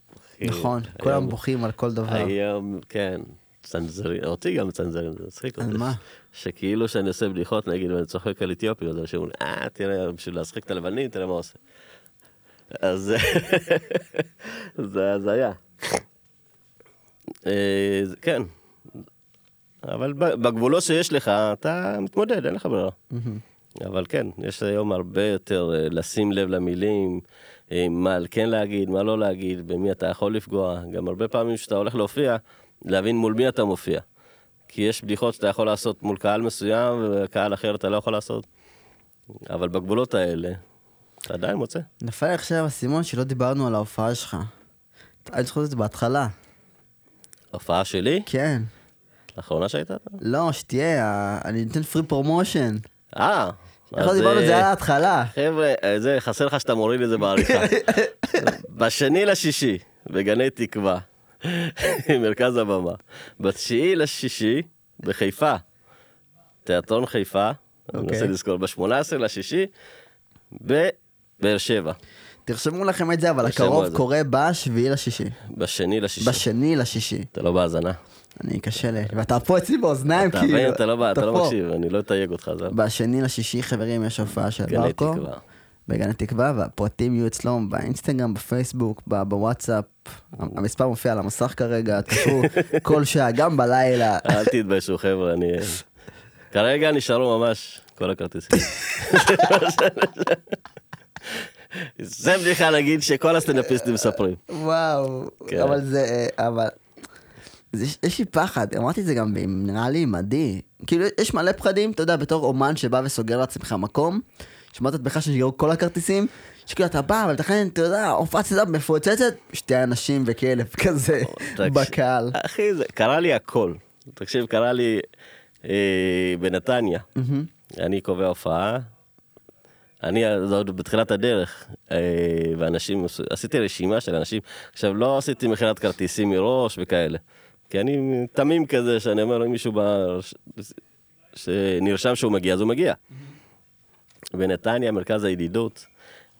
נכון, כולם בוכים על כל דבר. היום, כן, צנזרים, אותי גם צנזרים, זה מצחיק אותי. על מה? שכאילו שאני עושה בדיחות, נגיד, ואני צוחק על אתיופים, אז אנשים אומרים, אה, תראה, בשביל להצחיק את הלבנים, תראה מה עושה. אז זה הזיה. אה, כן, אבל בגבולות שיש לך, אתה מתמודד, אין לך ברירה. אבל כן, יש היום הרבה יותר אה, לשים לב למילים, מה כן להגיד, מה לא להגיד, במי אתה יכול לפגוע. גם הרבה פעמים כשאתה הולך להופיע, להבין מול מי אתה מופיע. כי יש בדיחות שאתה יכול לעשות מול קהל מסוים, וקהל אחר אתה לא יכול לעשות. אבל בגבולות האלה, אתה עדיין מוצא. נפל לי עכשיו האסימון שלא דיברנו על ההופעה שלך. אני זוכר את זה בהתחלה. הופעה שלי? כן. האחרונה שהייתה? לא, שתהיה, אני נותן free promotion. אה. איך לא דיברנו על זה על ההתחלה? חבר'ה, זה חסר לך שאתה מוריד את זה בעריכה. בשני לשישי, בגני תקווה, מרכז הבמה. בתשיעי לשישי, בחיפה, תיאטרון חיפה, אני מנסה לזכור, ב-18 לשישי, בבאר שבע. תרשמו לכם את זה, אבל הקרוב קורה בשביעי לשישי. בשני לשישי. בשני לשישי. אתה לא בהאזנה. אני קשה לי, ואתה פה אצלי באוזניים, כאילו. אתה לא, אתה לא מקשיב, אני לא אתייג אותך, זהו. בשני לשישי, חברים, יש הופעה של ברקו. בגני תקווה, והפרטים יהיו אצלו באינסטגרם, בפייסבוק, בוואטסאפ. המספר מופיע על המסך כרגע, תקשרו כל שעה, גם בלילה. אל תתביישו, חבר'ה, אני... כרגע נשארו ממש כל הכרטיסים. זה בדיחה להגיד שכל הסטנדאפיסטים מספרים. וואו, כן. אבל זה, אבל יש לי פחד, אמרתי את זה גם, נראה לי עם עדי. כאילו, יש מלא פחדים, אתה יודע, בתור אומן שבא וסוגר לעצמך מקום, שמעת את בך שנסגרו כל הכרטיסים, שכאילו אתה בא, אבל תכנן, אתה יודע, הופעת סדאפ מפוצצת, שתי אנשים וכלב כזה בקהל. אחי, זה קרה לי הכל. תקשיב, קרה לי אה, בנתניה. אני קובע הופעה, אני, עוד בתחילת הדרך, אה, ואנשים, עשיתי רשימה של אנשים, עכשיו לא עשיתי מכירת כרטיסים מראש וכאלה. כי אני תמים כזה, שאני אומר למישהו בא, שנרשם שהוא מגיע, אז הוא מגיע. בנתניה, מרכז הידידות,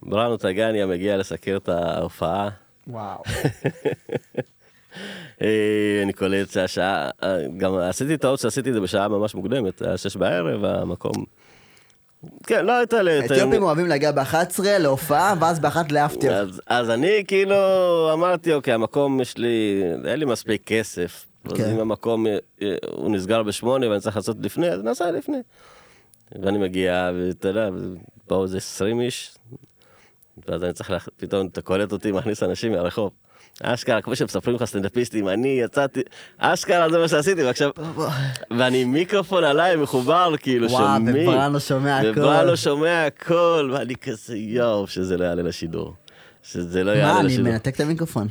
בראנו טגניה מגיע לסקר את ההופעה. וואו. אה, אני קולט שהשעה, אה, גם עשיתי טעות שעשיתי את זה בשעה ממש מוקדמת, היה שש בערב, המקום... כן, לא הייתה לי... אתיופים אוהבים להגיע ב-11 להופעה, ואז ב-1 לאפטר. אז אני כאילו אמרתי, אוקיי, המקום יש לי, אין לי מספיק כסף. אז כן. אם המקום אה, הוא נסגר בשמונה ואני צריך לעשות לפני, אז נעשה לפני. ואני מגיע, ואתה יודע, באו איזה 20 איש, ואז אני צריך, פתאום אתה קולט אותי, מכניס אנשים מהרחוב. אשכרה, כמו שמספרים לך סטנדאפיסטים, אני יצאתי, אשכרה זה מה שעשיתי, ועכשיו, ואני מיקרופון עליי מחובר, כאילו שומעים. וואו, ובראנו שומע הכל. ובראנו שומע הכל, ואני כזה יואו, שזה לא יעלה לשידור. שזה לא יעלה לשידור. מה, אני מנתק את המיקרופון.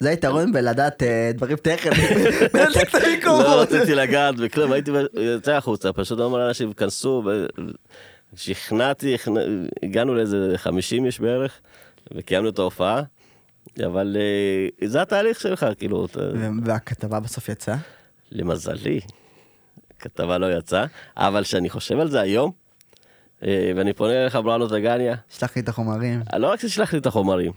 זה היתרון בלדעת אה, דברים טכניים. לא רציתי לגעת בכלום, הייתי יוצא החוצה, פשוט אומר לאנשים, כנסו, שכנעתי, הגענו לאיזה 50 איש בערך, וקיימנו את ההופעה. אבל uh, זה התהליך שלך, כאילו. אתה... והכתבה בסוף יצאה? למזלי, כתבה לא יצאה, אבל כשאני חושב על זה היום, uh, ואני פונה אליך בראנו דגניה. שלח לי את החומרים. לא רק שתשלח לי את החומרים,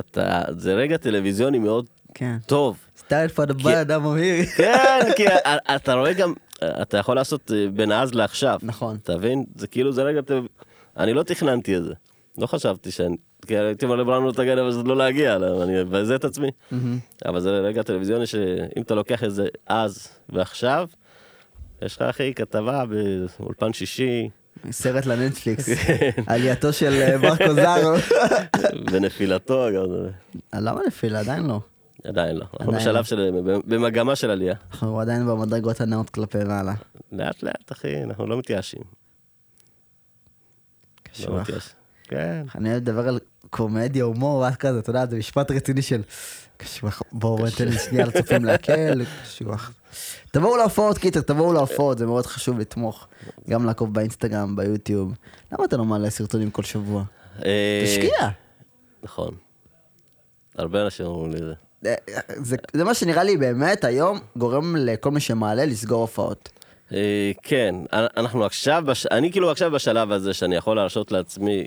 אתה, זה רגע טלוויזיוני מאוד כן. טוב. for the bad, I'm here. כן, כי אתה רואה גם, אתה יכול לעשות אה, בין אז לעכשיו. נכון. אתה מבין? זה כאילו, זה רגע. אני לא תכננתי את זה. לא חשבתי שאני, כי הייתי אומר לברנו את הגן, אבל זה לא להגיע, לא, אני מבזה את עצמי. אבל זה רגע טלוויזיוני שאם אתה לוקח את זה אז ועכשיו, יש לך אחי כתבה באולפן שישי, סרט לנטפליקס. עלייתו של אה, מרקו זארו. ונפילתו, גם, למה נפילה? עדיין לא. עדיין לא. אנחנו בשלב לא. של, במגמה של עלייה. אנחנו עדיין במדרגות הנאות כלפי מעלה. לאט לאט, אחי, אנחנו לא מתייאשים. לא קשוח. כן. אני אוהב לדבר על קומדיה, הומור, ואז כזה, אתה יודע, זה משפט רציני של קשוח, בואו בוא ניתן לי שנייה לצופים להקל, קשוח. תבואו להופעות, קיצר, תבואו להופעות, זה מאוד חשוב לתמוך. גם לעקוב באינסטגרם, ביוטיוב. למה אתה לא מעלה סרטונים כל שבוע? אה, תשקיע. נכון. הרבה אנשים אומרים לי את זה. אה, זה, זה מה שנראה לי באמת היום גורם לכל מי שמעלה לסגור הופעות. אה, כן, אנחנו עכשיו, בש... אני כאילו עכשיו בשלב הזה שאני יכול להרשות לעצמי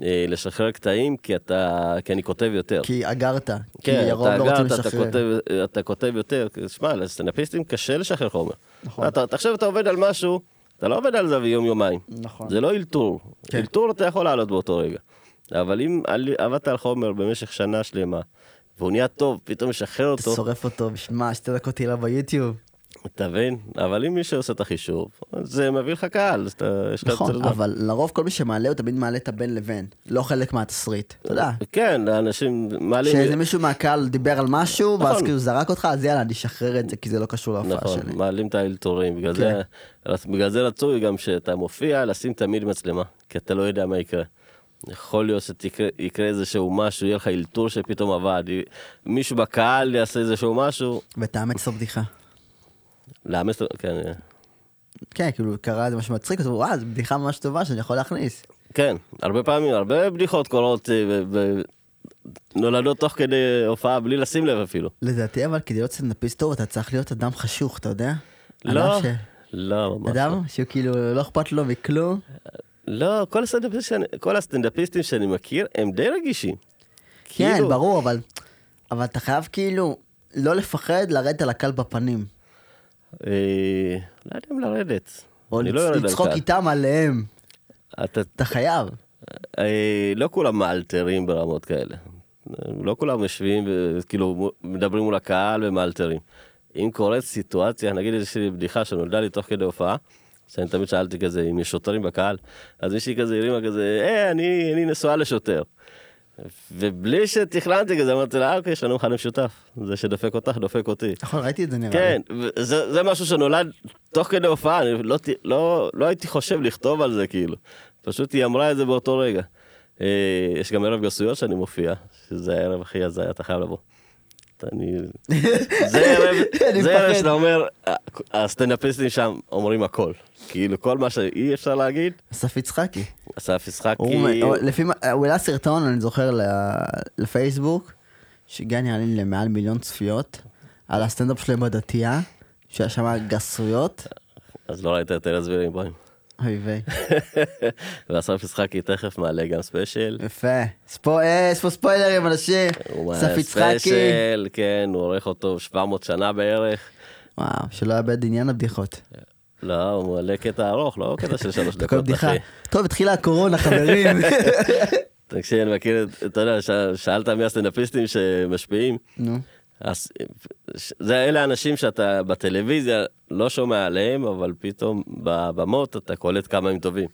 לשחרר קטעים, כי אתה, כי אני כותב יותר. כי אגרת. כי כן, הרוב אתה לא אגרת, אתה. כותב, אתה כותב יותר, כי שמע, לסטנדאפיסטים קשה לשחרר חומר. נכון. אתה, עכשיו אתה עובד על משהו, אתה לא עובד על זה ביום יומיים. נכון. זה לא אלתור. כן. אלתור אתה יכול לעלות באותו רגע. אבל אם עבדת על חומר במשך שנה שלמה, והוא נהיה טוב, פתאום משחרר אתה אותו, שורף אותו, בשביל שתי דקות תהילה ביוטיוב. אתה מבין? אבל אם מישהו עושה את החישוב, זה מביא לך קהל, אז אתה, נכון. אבל לרוב כל מי שמעלה הוא תמיד מעלה את הבין לבין, לא חלק מהתסריט. אתה יודע, כן, האנשים מעלים... שאיזה מישהו מהקהל דיבר על משהו, ואז נכון. כאילו זרק אותך, אז יאללה, אני אשחרר את זה, כי זה לא קשור להופעה נכון, שלי. מעלים את האלתורים, בגלל כן. זה, בגלל זה רצוי גם שאתה מופיע, לשים תמיד מצלמה, כי אתה לא יודע מה יקרה. יכול להיות שיקרה איזשהו משהו, יהיה לך אלתור שפתאום עבד, מישהו בקהל יעשה איזשהו משהו, ותאמץ את הבדיחה. לאמץ, כן, כן, כאילו קרה איזה משהו מצחיק, אז הוא וואו, זו בדיחה ממש טובה שאני יכול להכניס. כן, הרבה פעמים, הרבה בדיחות קורות, אה, נולדות תוך כדי הופעה בלי לשים לב אפילו. לדעתי אבל כדי להיות סטנדאפיסט טוב אתה צריך להיות אדם חשוך, אתה יודע? לא, לא, ממש לא. אדם שהוא כאילו לא אכפת לו מכלום. לא, כל הסטנדאפיסטים שאני, כל הסטנדאפיסטים שאני מכיר הם די רגישים. כן, כאילו, ברור, אבל אבל אתה חייב כאילו לא לפחד לרדת על הקל בפנים. אה, לא יודע אם לרדת. או לא לצחוק קהל. איתם עליהם. אתה, חייב. אה, לא כולם מאלתרים ברמות כאלה. לא כולם יושבים וכאילו מדברים מול הקהל ומאלתרים. אם קורית סיטואציה, נגיד יש לי בדיחה שנולדה לי תוך כדי הופעה, שאני תמיד שאלתי כזה אם יש שוטרים בקהל, אז מישהי כזה הרימה כזה, אה, אני, אני נשואה לשוטר. ובלי שתכננתי כזה, אמרתי לה, "אה, אוקיי, יש לנו מכנה משותף. זה שדופק אותך, דופק אותי. נכון, ראיתי את זה נראה כן, לי. וזה זה משהו שנולד תוך כדי הופעה, אני לא, לא, לא הייתי חושב לכתוב על זה כאילו. פשוט היא אמרה את זה באותו רגע. אה, יש גם ערב גסויות שאני מופיע, שזה הערב הכי הזיה, אתה חייב לבוא. אני... זה ערב, זה ערב. שאתה אומר, הסטנדאפיסטים שם אומרים הכל. כאילו כל מה שאי אפשר להגיד, אסף יצחקי. אסף הוא, הוא, לפי, מה- הוא העלה סרטון, אני זוכר, לפייסבוק, נראה לי למעל מיליון צפיות, על הסטנדאפ שלהם בדתייה, שהיה שם גסויות. אז לא ראית את ארז בירנבאום. אוי ויי. ואסף יצחקי תכף מעלה גם special. יפה. ספו, אה, יש פה ספוילרים, אנשים. אסף יצחקי. special, כן, הוא עורך אותו 700 שנה בערך. וואו, שלא יאבד עניין הבדיחות. לא, הוא מעלה קטע ארוך, לא קטע של שלוש דקות. אחי. טוב, התחילה הקורונה, חברים. תקשיב, אני מכיר, את- אתה יודע, שאלת מי הסטנדאפיסטים שמשפיעים, נו. אז זה אלה האנשים שאתה בטלוויזיה לא שומע עליהם, אבל פתאום בבמות אתה קולט כמה הם טובים.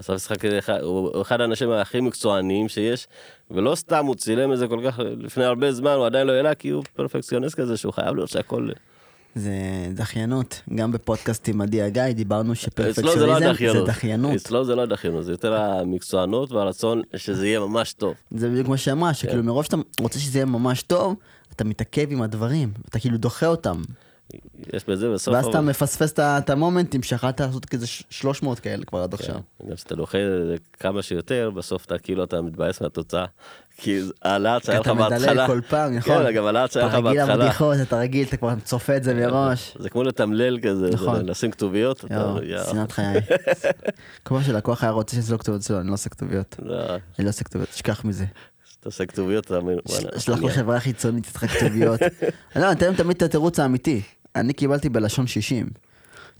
אסף אחד- הוא אחד האנשים הכי מקצועניים שיש, ולא סתם הוא צילם את זה כל כך לפני הרבה זמן, הוא עדיין לא העלה, כי הוא פרפקציוניסט כזה, שהוא חייב להיות שהכל... זה דחיינות. גם בפודקאסט עם עדי הגיא דיברנו זה לא שפרפקציוניזם זה הדחיינות. דחיינות. אצלו זה לא הדחיינות, זה יותר המקצוענות והרצון שזה יהיה ממש טוב. זה בדיוק מה שאמרה, כן. שכאילו מרוב שאתה רוצה שזה יהיה ממש טוב, אתה מתעכב עם הדברים, אתה כאילו דוחה אותם. יש בזה בסוף... ואז אתה מפספס את המומנטים שיכולת לעשות כזה ש- 300 כאלה כבר עד עכשיו. כן, גם כשאתה דוחה כמה שיותר, בסוף אתה כאילו אתה מתבאס מהתוצאה. כי הלהט כי שהיה לך אתה מדלג בהתחלה... כל פעם, נכון? כן, גם הלהט שהיה לך אתה רגיל בהתחלה. לבדיחות, אתה רגיל, אתה כבר צופה את זה מראש. זה כמו לתמלל כזה, נכון. לשים כתוביות. שנאת חיי. פעם שלקוח היה רוצה שזה לא כתוביות אצלו, אני לא עושה כתוביות. לא, אני לא עושה כתוביות, תשכח מזה. אתה עושה כתוביות, אתה אומר, וואלה, שלח לחברה חיצונית איתך כתוביות. לא, להם תמיד את התירוץ האמיתי. אני קיבלתי בלשון 60.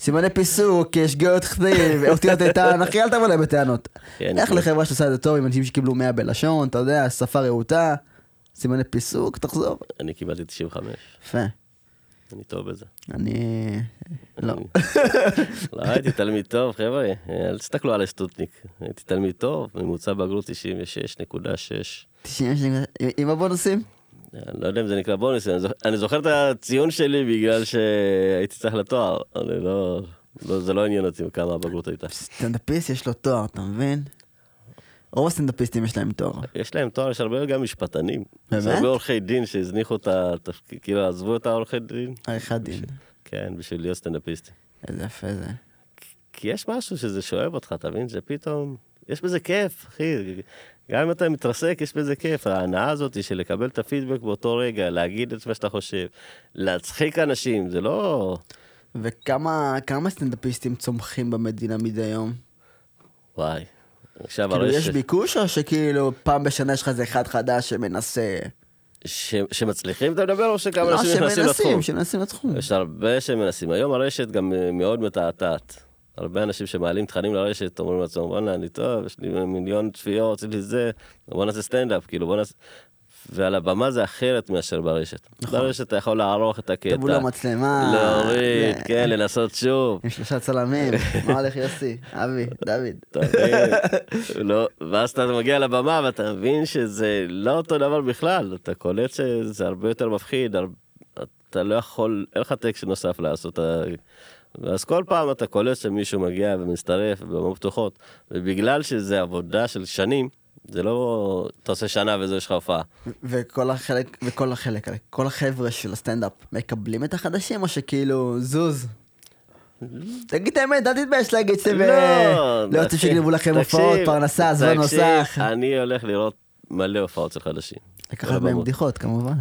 סימני פיסוק, שגיאות כתיב, אותיות איתן, אחי אל תבוא להם בטענות. לך כן. לחברה שעושה את זה טוב עם אנשים שקיבלו 100 בלשון, אתה יודע, שפה רהוטה, סימני פיסוק, תחזור. אני קיבלתי 95, יפה. אני טוב בזה. אני... לא. לא, הייתי תלמיד טוב, חבר'ה, אל תסתכלו על השטוטניק. הייתי תלמיד טוב, ממוצע בגרות 96.6. 90 עם הבונוסים? אני לא יודע אם זה נקרא בונוס, אני זוכ- אני זוכר את הציון שלי בגלל שהייתי צריך לתואר. אני לא... לא, זה לא עניין אותי כמה הבגרות הייתה. סטנדאפיסט יש לו תואר, אתה מבין? רוב הסטנדאפיסטים יש להם תואר. יש להם תואר, יש הרבה גם משפטנים. יש באמת? הרבה עורכי דין שהזניחו את התפקיד, כאילו עזבו את העורכי דין. עריכת דין. כן, בשביל להיות סטנדאפיסטים. איזה יפה זה. כי יש משהו שזה שואב אותך, אתה מבין? שפתאום, יש בזה כיף, אחי. גם אם אתה מתרסק, יש בזה כיף. ההנאה הזאת של לקבל את הפידבק באותו רגע, להגיד את מה שאתה חושב, להצחיק אנשים, זה לא... וכמה כמה סטנדאפיסטים צומחים במדינה מדי יום? וואי. עכשיו כאילו יש הרשת, ביקוש או שכאילו פעם בשנה יש לך איזה אחד חדש שמנסה? ש... שמצליחים אתה מדבר, או שכמה לא, אנשים נכנסים לתחום? שמנסים, שמנסים לתחום. יש הרבה שמנסים. היום הרשת גם מאוד מתעתעת. הרבה אנשים שמעלים תכנים לרשת אומרים לעצמם, בואנה, אני טוב, יש לי מיליון צפיות, יש לי זה, בוא נעשה סטנדאפ, כאילו, בוא נעשה... ועל הבמה זה אחרת מאשר ברשת. נכון. ברשת אתה יכול לערוך את הקטע. תבוא למצלמה. להוריד, כן, לנסות שוב. עם שלושה צלמים. מה הולך יוסי? אבי, דוד. לא, ואז אתה מגיע לבמה ואתה מבין שזה לא אותו דבר בכלל, אתה קולט שזה הרבה יותר מפחיד, אתה לא יכול, אין לך טקסט נוסף לעשות. אתה- אז כל פעם אתה קולט שמישהו מגיע ומצטרף בבמות פתוחות, ובגלל שזה עבודה של שנים, זה לא אתה עושה שנה וזה יש לך הופעה. וכל החלק, וכל החלק, כל החבר'ה של הסטנדאפ מקבלים את החדשים או שכאילו זוז? תגיד את האמת, אל תתבייש להגיד שאתם אה, לא רוצים שיגנבו לכם הופעות, פרנסה, זמן נוסח. אני הולך לראות מלא הופעות של חדשים. לקחת מהם. בדיחות כמובן.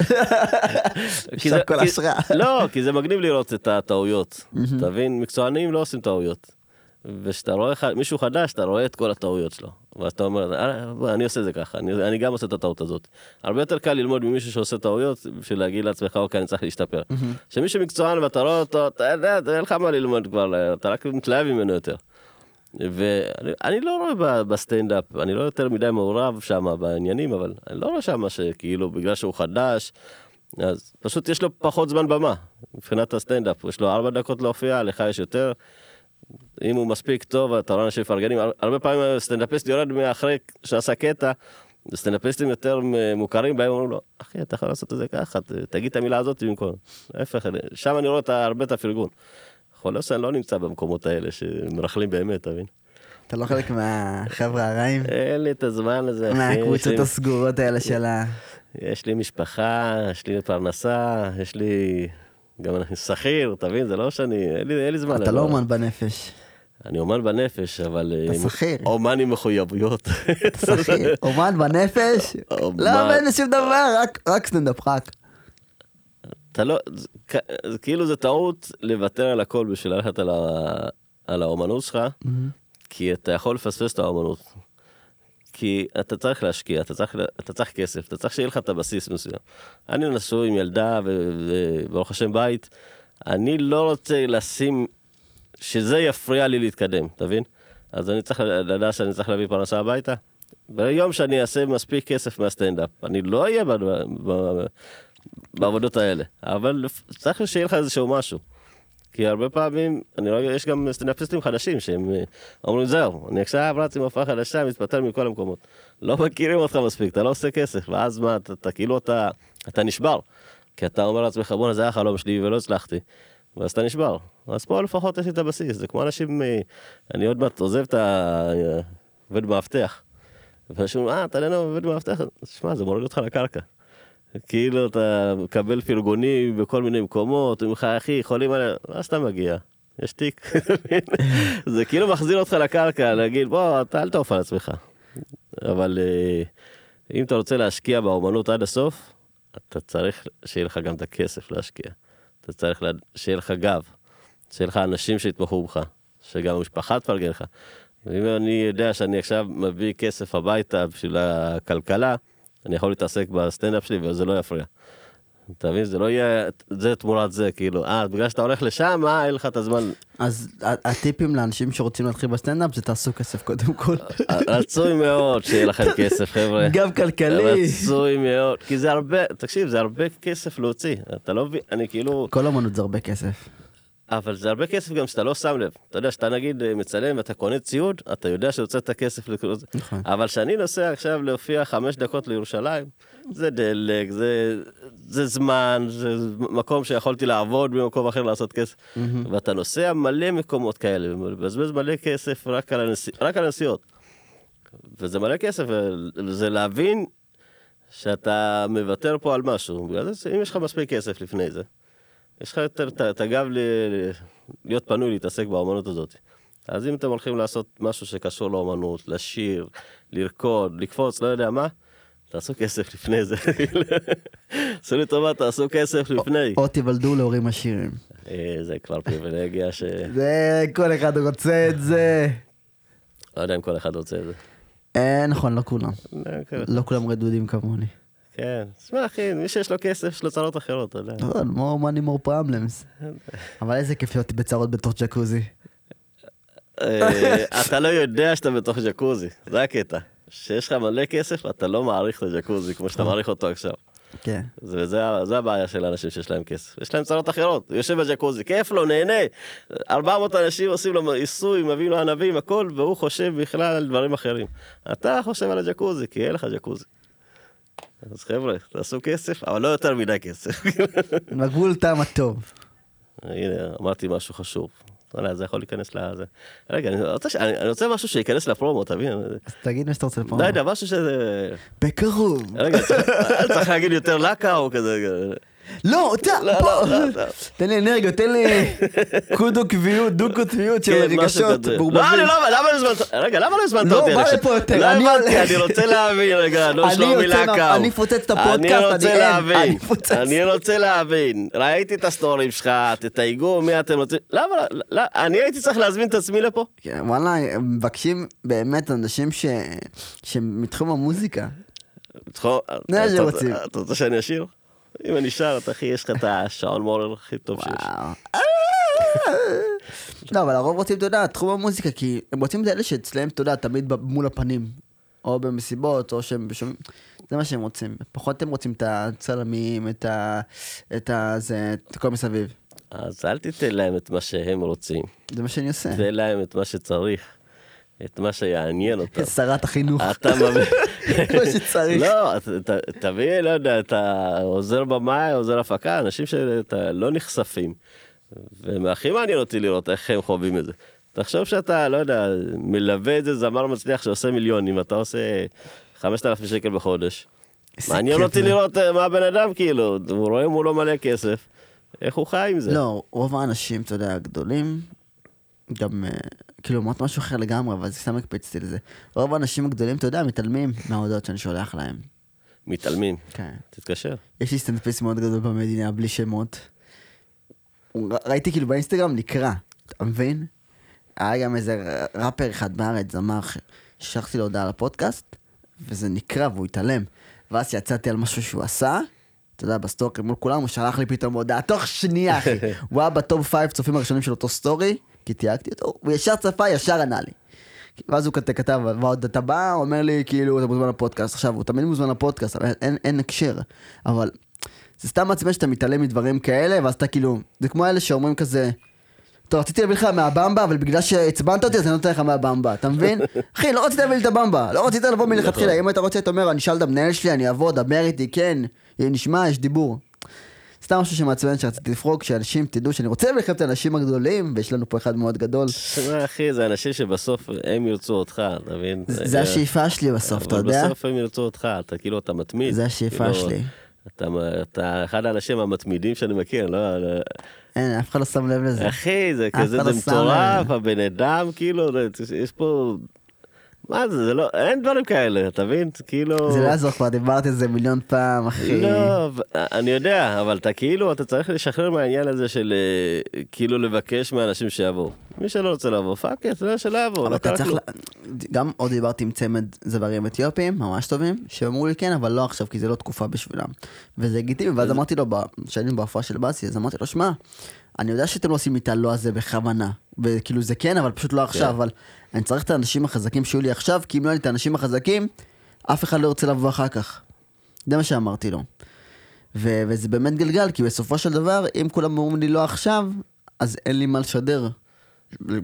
כי זה- כל השראה. לא, כי זה מגניב לראות את הטעויות. אתה מבין? מקצוענים לא עושים טעויות. וכשאתה רואה מישהו חדש, אתה רואה את כל הטעויות שלו. ואז אתה אומר, "אה, אני עושה זה ככה, אני, אני גם עושה את הטעות הזאת. הרבה יותר קל ללמוד ממישהו שעושה טעויות, בשביל להגיד לעצמך, אוקיי, אני צריך להשתפר. כשמישהו מקצוען ואתה רואה אותו, אתה יודע, אין לך מה ללמוד כבר, אתה רק מתלהב ממנו יותר. ואני אני לא רואה בסטנדאפ, אני לא יותר מדי מעורב שם בעניינים, אבל אני לא רואה שם שכאילו בגלל שהוא חדש, אז פשוט יש לו פחות זמן במה, מבחינת הסטנדאפ, יש לו ארבע דקות להופיע, לך יש יותר. אם הוא מספיק טוב, אתה רואה אנשים מפרגנים, הר- הרבה פעמים סטנדאפיסט יורד מאחרי שעשה קטע, סטנדאפיסטים יותר מוכרים בהם אומרים לו, אחי, אתה יכול לעשות את זה ככה, תגיד את המילה הזאת במקום. להפך, שם אני רואה הרבה את הפרגון. חולה שאני לא נמצא במקומות האלה שמרכלים באמת, אתה מבין? אתה לא חלק מהחבר'ה הרעים? אין לי את הזמן הזה, אחי. מהקבוצות הסגורות האלה של ה... יש לי משפחה, יש לי פרנסה, יש לי גם אני שכיר, אתה מבין? זה לא שאני, אין לי, אין לי זמן. אתה לא אומן בנפש. אני אומן בנפש, אבל... אתה עם- שכיר. אומן עם מחויבויות. אתה שכיר. אומן בנפש? לא אומן לשום דבר, רק- רק סטנדאפ רק. אתה לא, זה, כאילו זה טעות לוותר על הכל בשביל ללכת על, ה, על האומנות שלך, כי אתה יכול לפספס את האומנות. כי אתה צריך להשקיע, אתה צריך, אתה צריך כסף, אתה צריך שיהיה לך את הבסיס מסוים. אני נשוי עם ילדה וברוך השם בית, אני לא רוצה לשים, שזה יפריע לי להתקדם, אתה מבין? אז אני צריך לדעת שאני צריך להביא פרנסה הביתה. ביום שאני אעשה מספיק כסף מהסטנדאפ, אני לא אהיה ב- ב- בעבודות האלה, אבל צריך שיהיה לך איזשהו משהו. כי הרבה פעמים, אני רואה, יש גם סטנדאפיסטים חדשים שהם אה, אומרים, זהו, אני עכשיו רץ עם הופעה חדשה, מתפטר מכל המקומות. לא מכירים אותך מספיק, אתה לא עושה כסף, ואז מה, אתה, אתה כאילו, אתה, אתה נשבר. כי אתה אומר לעצמך, בואנה, זה היה החלום שלי ולא הצלחתי. ואז אתה נשבר. אז פה לפחות יש לי את הבסיס, זה כמו אנשים, אה, אני עוד מעט עוזב את העובד מאבטח. ואנשים אומרים, אה, אתה נהנה עובד מאבטח? שמע, זה מוריד אותך לקרקע. כאילו אתה מקבל פרגונים בכל מיני מקומות, אומרים לך, אחי, יכולים עליה, ואז אתה מגיע, יש תיק. זה כאילו מחזיר אותך לקרקע, להגיד, בוא, אתה אל תעוף על עצמך. אבל אה, אם אתה רוצה להשקיע באומנות עד הסוף, אתה צריך שיהיה לך גם את הכסף להשקיע. אתה צריך לה- שיהיה לך גב, שיהיה לך אנשים שיתמכו בך, שגם המשפחה תפרגן לך. ואם אני יודע שאני עכשיו מביא כסף הביתה בשביל הכלכלה, אני יכול להתעסק בסטנדאפ שלי וזה לא יפריע. אתה מבין? זה לא יהיה זה תמורת זה, כאילו, אה, בגלל שאתה הולך לשם, אה, אין לך את הזמן. אז הטיפים לאנשים שרוצים להתחיל בסטנדאפ זה תעשו כסף קודם כל. רצוי מאוד שיהיה לכם כסף, חבר'ה. גם כלכלי. רצוי מאוד, כי זה הרבה, תקשיב, זה הרבה כסף להוציא. אתה לא מבין, אני כאילו... כל אמנות זה הרבה כסף. אבל זה הרבה כסף גם שאתה לא שם לב. אתה יודע, שאתה נגיד אה, מצלם ואתה קונה ציוד, אתה יודע שהוצאת כסף לקנות. נכון. אבל כשאני נוסע עכשיו להופיע חמש דקות לירושלים, זה דלק, זה, זה זמן, זה מקום שיכולתי לעבוד במקום אחר לעשות כסף. ואתה נוסע מלא מקומות כאלה, מבזבז מלא כסף רק על, הנס... רק על הנסיעות. וזה מלא כסף, וזה להבין שאתה מוותר פה על משהו. בגלל זה, אם יש לך מספיק כסף לפני זה, יש לך יותר את- הגב להיות פנוי להתעסק באמנות הזאת. אז אם אתם הולכים לעשות משהו שקשור לאמנות, לשיר, לרקוד, לקפוץ, לא יודע מה, תעשו כסף לפני זה. עשו לי טובה, תעשו כסף לפני. או תיוולדו להורים עשירים. אה, זה כבר פריבילגיה ש... זה, כל אחד רוצה את זה. לא יודע אם כל אחד רוצה את זה. אה, נכון, לא כולם. אה, כן. לא כולם רדודים כמוני. כן. תשמע אחי, מי שיש לו כסף, יש לו צרות אחרות, אתה יודע. נכון, more money more problems. אבל איזה כיף להיות בצרות בתוך ג'קוזי. אה, אתה לא יודע שאתה בתוך ג'קוזי, זה הקטע. שיש לך מלא כסף, אתה לא מעריך את הג'קוזי כמו שאתה מעריך אותו עכשיו. כן. זה, זה, זה הבעיה של האנשים שיש להם כסף. יש להם צרות אחרות, הוא יושב בג'קוזי, כיף לו, נהנה. 400 אנשים עושים לו עיסוי, מביאים לו ענבים, הכל, והוא חושב בכלל על דברים אחרים. אתה חושב על הג'קוזי, כי אין לך ג'קוזי. אז חבר'ה, תעשו כסף, אבל לא יותר מדי כסף. בגבול טעם הטוב. הנה, אמרתי משהו חשוב. לא יודע, זה יכול להיכנס לזה. רגע, אני רוצה, ש... אני, אני רוצה משהו שייכנס לפרומו, תבין? אז תגיד מה שאתה רוצה פה. לא יודע, משהו שזה... בקרוב. רגע, צריך, צריך להגיד יותר לקה או כזה. לא, אתה, לא. לא, לא. תן לי אנרגיות, תן לי קודו קביעות, דו קוטביות של כן, רגשות. לא, לא, למה לא הזמנת? רגע, למה לא הזמנת לא, אותי? בא אני לפה יותר, לא הבנתי. אני רוצה להבין, רגע, לא שלומי לקאו. אני אפוצץ את הפודקאסט, אני אני רוצה אין, להבין, אני רוצה להבין. ראיתי את הסטורים שלך, תתייגו מי אתם רוצים. למה, לא, אני הייתי צריך להזמין את עצמי לפה? כן, וואלה, מבקשים באמת אנשים. שמתחום המוזיקה. שרוצים. אתה רוצה שאני אשיר? אם אני שר, אתה אחי, יש לך את השעון מורר הכי טוב שיש. לא, אבל הרוב רוצים, אתה יודע, תחום המוזיקה, כי הם רוצים את אלה שאצלם, אתה יודע, תמיד מול הפנים. או במסיבות, או שהם שומעים, זה מה שהם רוצים. פחות הם רוצים את הצלמים, את ה... את ה... זה... את הכל מסביב. אז אל תיתן להם את מה שהם רוצים, זה מה שאני עושה. תן להם את מה שצריך, את מה שיעניין אותם. שרת החינוך. אתה מביא... מה שצריך. לא, תביא, לא יודע, אתה עוזר במאי, עוזר הפקה, אנשים שאתה לא נחשפים. והכי מעניין אותי לראות איך הם חווים את זה. תחשוב שאתה, לא יודע, מלווה איזה זמר מצליח שעושה מיליונים, אתה עושה 5,000 שקל בחודש. מעניין אותי. לראות אה, מה הבן אדם, כאילו, הוא רואה מולו מלא כסף, איך הוא חי עם זה. לא, רוב האנשים, אתה יודע, הגדולים, גם, אה, כאילו, אמרת משהו אחר לגמרי, אבל סתם הקפצתי לזה. רוב האנשים הגדולים, אתה יודע, מתעלמים מההודעות שאני שולח להם. מתעלמים. כן. תתקשר. יש לי סטנדאפיסט מאוד גדול במדינה, בלי שמות. ראיתי כאילו באינסטגרם נקרא, אתה מבין? היה גם איזה ראפר אחד בארץ, זמר, ש- ששלחתי לו הודעה לפודקאסט, וזה נקרא והוא התעלם. ואז יצאתי על משהו שהוא עשה, אתה יודע, בסטורי מול כולם, הוא שלח לי פתאום הודעה, תוך שנייה, אחי. הוא היה ב top five צופים הראשונים של אותו סטורי, כי תייגתי אותו, הוא ישר צפה, ישר ענה לי. ואז הוא כת- כתב, ועוד אתה בא, הוא אומר לי, כאילו, אתה מוזמן לפודקאסט. עכשיו, הוא תמיד מוזמן לפודקאסט, אבל אין, אין הקשר. אבל זה סתם מעצבן שאתה מתעלם מדברים כאלה, ואז אתה כאילו, זה כמו אלה שאומרים כזה, טוב, רציתי להביא לך מהבמבה, אבל בגלל שעצבנת אותי, אז אני נותן לך מהבמבה, אתה מבין? אחי, לא רצית להביא לי את הבמבה, לא רצית לבוא מלכתחילה, אם היית רוצה, אתה אומר, אני אשאל את המנהל שלי, אני אבוא, דבר איתי, כן, נשמע, יש דיבור. סתם משהו שמעצבן שרציתי לפרוק, שאנשים תדעו שאני רוצה לכם את האנשים הגדולים, ויש לנו פה אחד מאוד גדול. תשמע, אחי, זה אנשים שבסוף הם ירצו אותך, אתה מבין? זה השאיפה שלי בסוף, אתה יודע? אבל בסוף הם ירצו אותך, אתה כאילו, אתה מתמיד. זה השאיפה כאילו, שלי. אתה, אתה אחד האנשים המתמידים שאני מכיר, לא... לא- אין, אף אחד לא שם לב לזה. אחי, זה כזה, זה לא מטורף. הבן אדם, כאילו, יש פה מה זה, זה לא, אין דברים כאלה, אתה מבין? כאילו... זה לא יעזור כבר, דיברתי על זה מיליון פעם, אחי. לא, אני יודע, אבל אתה כאילו, אתה צריך לשחרר מהעניין הזה של אה, כאילו לבקש מאנשים שיבואו. מי שלא רוצה לבוא, fuck it, לא שלא יבוא. אבל לא אתה צריך, גם עוד דיברתי עם צמד זמרים אתיופים, ממש טובים, שאמרו לי כן, אבל לא עכשיו, כי זה לא תקופה בשבילם. וזה לגיטימי, ואז אמרתי לו, כשהיינו בהופעה של באסי, אז אמרתי לו, שמע, אני יודע שאתם לא עושים את הלא הזה בכוונה. וכאילו זה כן, אבל פשוט לא עכשיו, כן. אבל אני צריך את האנשים החזקים שיהיו לי עכשיו, כי אם לא יהיו לי את האנשים החזקים, אף אחד לא ירצה לבוא אחר כך. זה מה שאמרתי לו. ו- וזה באמת גלגל, כי בסופו של דבר, אם כולם אומרים לי לא עכשיו, אז אין לי מה לשדר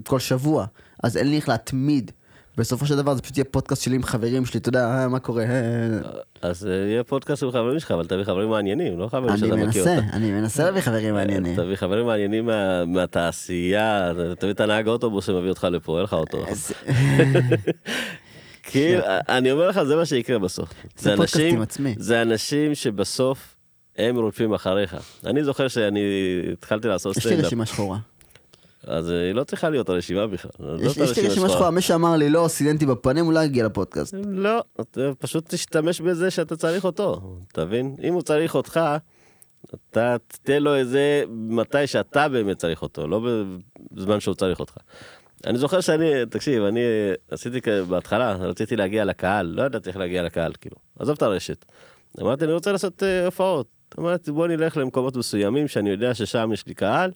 כל שבוע, אז אין לי איך להתמיד. בסופו של דבר זה פשוט יהיה פודקאסט שלי עם חברים שלי, אתה יודע, אה, מה קורה? אה, אז אה, יהיה פודקאסט עם חברים שלך, אבל תביא חברים מעניינים, לא חברים אני שאתה מכיר מנסה, אותם. אני מנסה להביא חברים מעניינים. תביא חברים מעניינים מה- מהתעשייה, תביא את הנהג אוטובוס שמביא אותך לפה, אין לך אוטו. אז- כאילו, אני אומר לך, זה מה שיקרה בסוף. זה אנשים-. זה אנשים שבסוף הם רודפים אחריך. אני זוכר שאני התחלתי לעשות יש לי סטנדאפ, רשימה שחורה. אז אה, היא לא צריכה להיות הרשימה בכלל. יש לי רשימה שחורה, מי שאמר לי לא, סיננטי בפנים, לא יגיע לפודקאסט. לא, פשוט תשתמש בזה שאתה צריך אותו, אתה מבין? אם הוא צריך אותך, אתה תתן לו את זה מתי שאתה באמת צריך אותו, לא בזמן שהוא צריך אותך. אני זוכר שאני, תקשיב, אני עשיתי בהתחלה, רציתי להגיע לקהל, לא ידעתי איך להגיע לקהל, כאילו, עזוב את הרשת. אמרתי, אני רוצה לעשות אה, הופעות. אמרתי, בוא נלך למקומות מסוימים שאני יודע ששם יש לי קהל,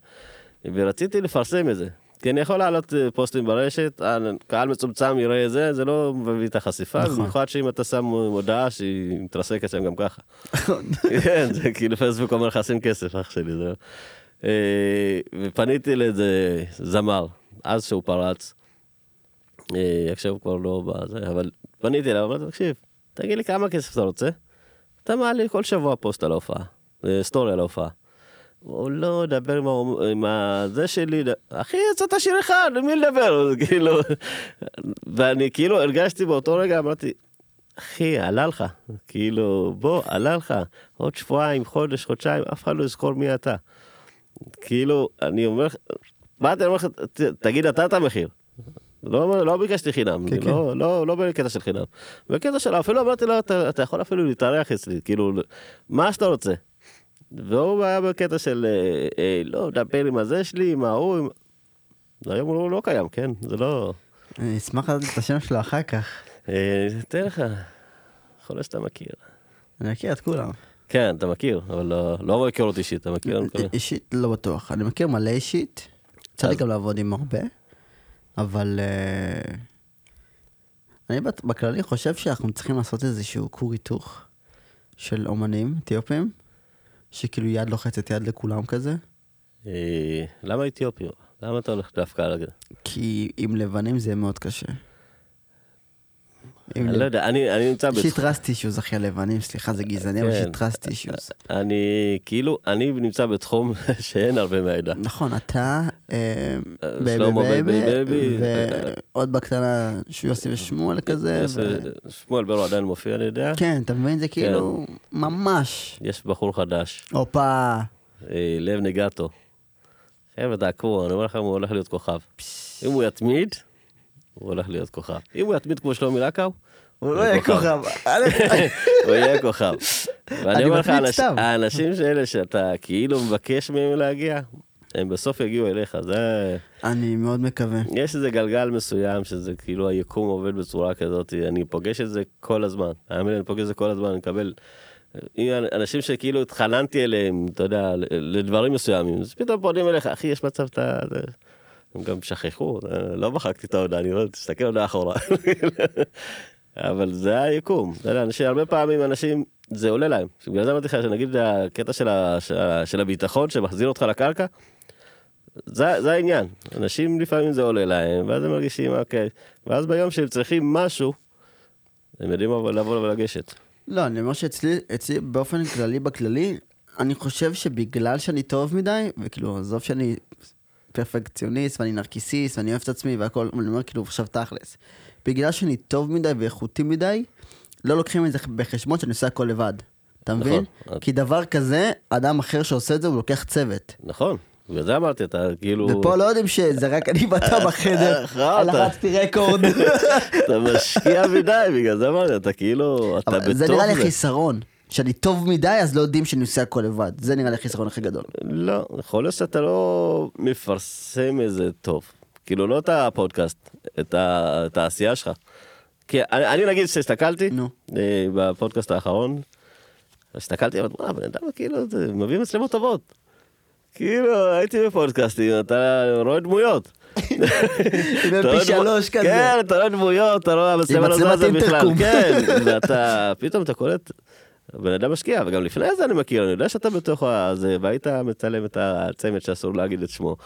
ורציתי לפרסם את זה. כי אני יכול להעלות אה, פוסטים ברשת, אה, קהל מצומצם יראה את זה, זה לא מביא את החשיפה, נכון. במיוחד שאם אתה שם מודעה שהיא מתרסקת שם גם ככה. כן, זה כאילו פייסבוק אומר לך שים כסף, אח שלי, זה... אה, ופניתי לאיזה זמר, אז שהוא פרץ, עכשיו כבר לא בזה, אבל פניתי אליו, אמרתי, תקשיב, תגיד לי כמה כסף אתה רוצה? אתה מעלה כל שבוע פוסט על ההופעה, סטורי על ההופעה. הוא לא, דבר עם, עם הזה שלי, אחי, יצאת שיר אחד, למי לדבר? כאילו, ואני כאילו הרגשתי באותו רגע, אמרתי, אחי, עלה לך, כאילו, בוא, עלה לך, עוד שבועיים, חודש, חודשיים, אף אחד לא יזכור מי אתה. כאילו, אני אומר לך, באתי, אני אומר לך, תגיד אתה את המחיר. לא, לא ביקשתי חינם, כן, כן, לא, לא, לא בקטע של חינם. בקטע של, אפילו אמרתי לו, אתה, אתה יכול אפילו להתארח אצלי, כאילו, מה שאתה רוצה. והוא היה בקטע של, אה, אה, לא, דבר עם הזה שלי, עם ההוא, עם... היום הוא לא קיים, כן? זה לא... אני אשמח לדעת את השם שלו אחר כך. אה, תן לך, יכול להיות שאתה מכיר. אני מכיר את כולם. כן, אתה מכיר, אבל לא, לא מכיר אותי אישית, אתה מכיר? מקווה. אישית לא בטוח. אני מכיר מלא אישית. יצא לי אז- גם לעבוד עם הרבה. אבל אה, אני בכללי חושב שאנחנו צריכים לעשות איזשהו כור היתוך של אומנים אתיופים, שכאילו יד לוחצת יד לכולם כזה. אה, למה אתיופים? למה אתה הולך דווקא על זה? כי עם לבנים זה מאוד קשה. אני לא יודע, אני אני נמצא יש לי. trust אישוז אחי הלבנים, סליחה זה גזעני, אבל יש כן. לי trust issues. אני כאילו, אני נמצא בתחום שאין הרבה מהעדה. נכון, אתה, אה, בייבי שלמה בייבי, ועוד בקטנה יוסי ושמואל כזה, אה, שמואל ברו עדיין מופיע, אני יודע. כן, אתה מבין? זה כאילו, ממש. יש בחור חדש, הופה, אה, לב נגטו. חבר'ה, תעקבו, אני אומר לכם, הוא הולך להיות כוכב. אם הוא יתמיד, הוא הולך להיות כוכב. אם הוא יתמיד כמו שלומי לקאו, הוא לא יהיה כוכב. הוא יהיה כוכב. ואני אני אומר לך. האנשים האלה שאתה כאילו מבקש מהם להגיע, הם בסוף יגיעו אליך. זה... אני מאוד מקווה. יש איזה גלגל מסוים שזה כאילו היקום עובד בצורה כזאת, אני פוגש את זה כל הזמן. האמת אני פוגש את זה כל הזמן, אני מקבל... אנשים שכאילו התחננתי אליהם, אתה יודע, לדברים מסוימים, אז פתאום פונים אליך, אחי, יש מצב שאתה... זה-" הם גם שכחו, אה, לא מחקתי את ההודעה, אני לא, תסתכל עוד אחורה. אבל זה היקום, אתה יודע, אנשים, הרבה פעמים אנשים, זה עולה להם. בגלל זה אמרתי לך, שנגיד הקטע של, ה, של, ה- של הביטחון שמחזיר אותך לקרקע, זה, זה העניין. אנשים לפעמים זה עולה להם, ואז הם מרגישים, אוקיי, ואז ביום שהם צריכים משהו, הם יודעים לבוא ולגשת. לא, אני אומר שאצלי, אצלי באופן כללי, בכללי, אני חושב שבגלל שאני טוב מדי, וכאילו, עזוב שאני פרפקציוניסט, ואני נרקיסיסט, ואני אוהב את עצמי והכל, אני אומר כאילו, עכשיו תכלס. בגלל שאני טוב מדי ואיכותי מדי, לא לוקחים את זה בחשבון שאני עושה הכל לבד. אתה מבין? נכון. כי דבר כזה, אדם אחר שעושה את זה, הוא לוקח צוות. נכון. בגלל זה אמרתי, אתה כאילו... ופה לא יודעים שזה רק אני ואתה בחדר, אתה? לחצתי רקורד. אתה משקיע מדי, בגלל זה אמרתי, אתה כאילו, אתה בתוך זה נראה לי. חיסרון. שאני טוב מדי אז לא יודעים שאני עושה הכל לבד. זה נראה לי החיסרון הכי גדול. לא, יכול להיות שאתה לא מפרסם איזה טוב. כאילו, לא את הפודקאסט, את ה- את העשייה שלך. כי אני, אני נגיד שהסתכלתי, נו. אה, בפודקאסט האחרון, הסתכלתי, אמרתי, וואלה, הבן אדם כאילו, זה מביא מצלמות טובות. כאילו, הייתי בפודקאסטים, אתה רואה דמויות. פי שלוש כזה. כן, אתה רואה דמויות, אתה רואה המצלמה לא זזה בכלל. כן, ואתה, פתאום אתה קולט, הבן אדם משקיע, וגם לפני זה אני מכיר, אני יודע שאתה בתוך הזה, והיית מצלם את הצמד שאסור להגיד את שמו.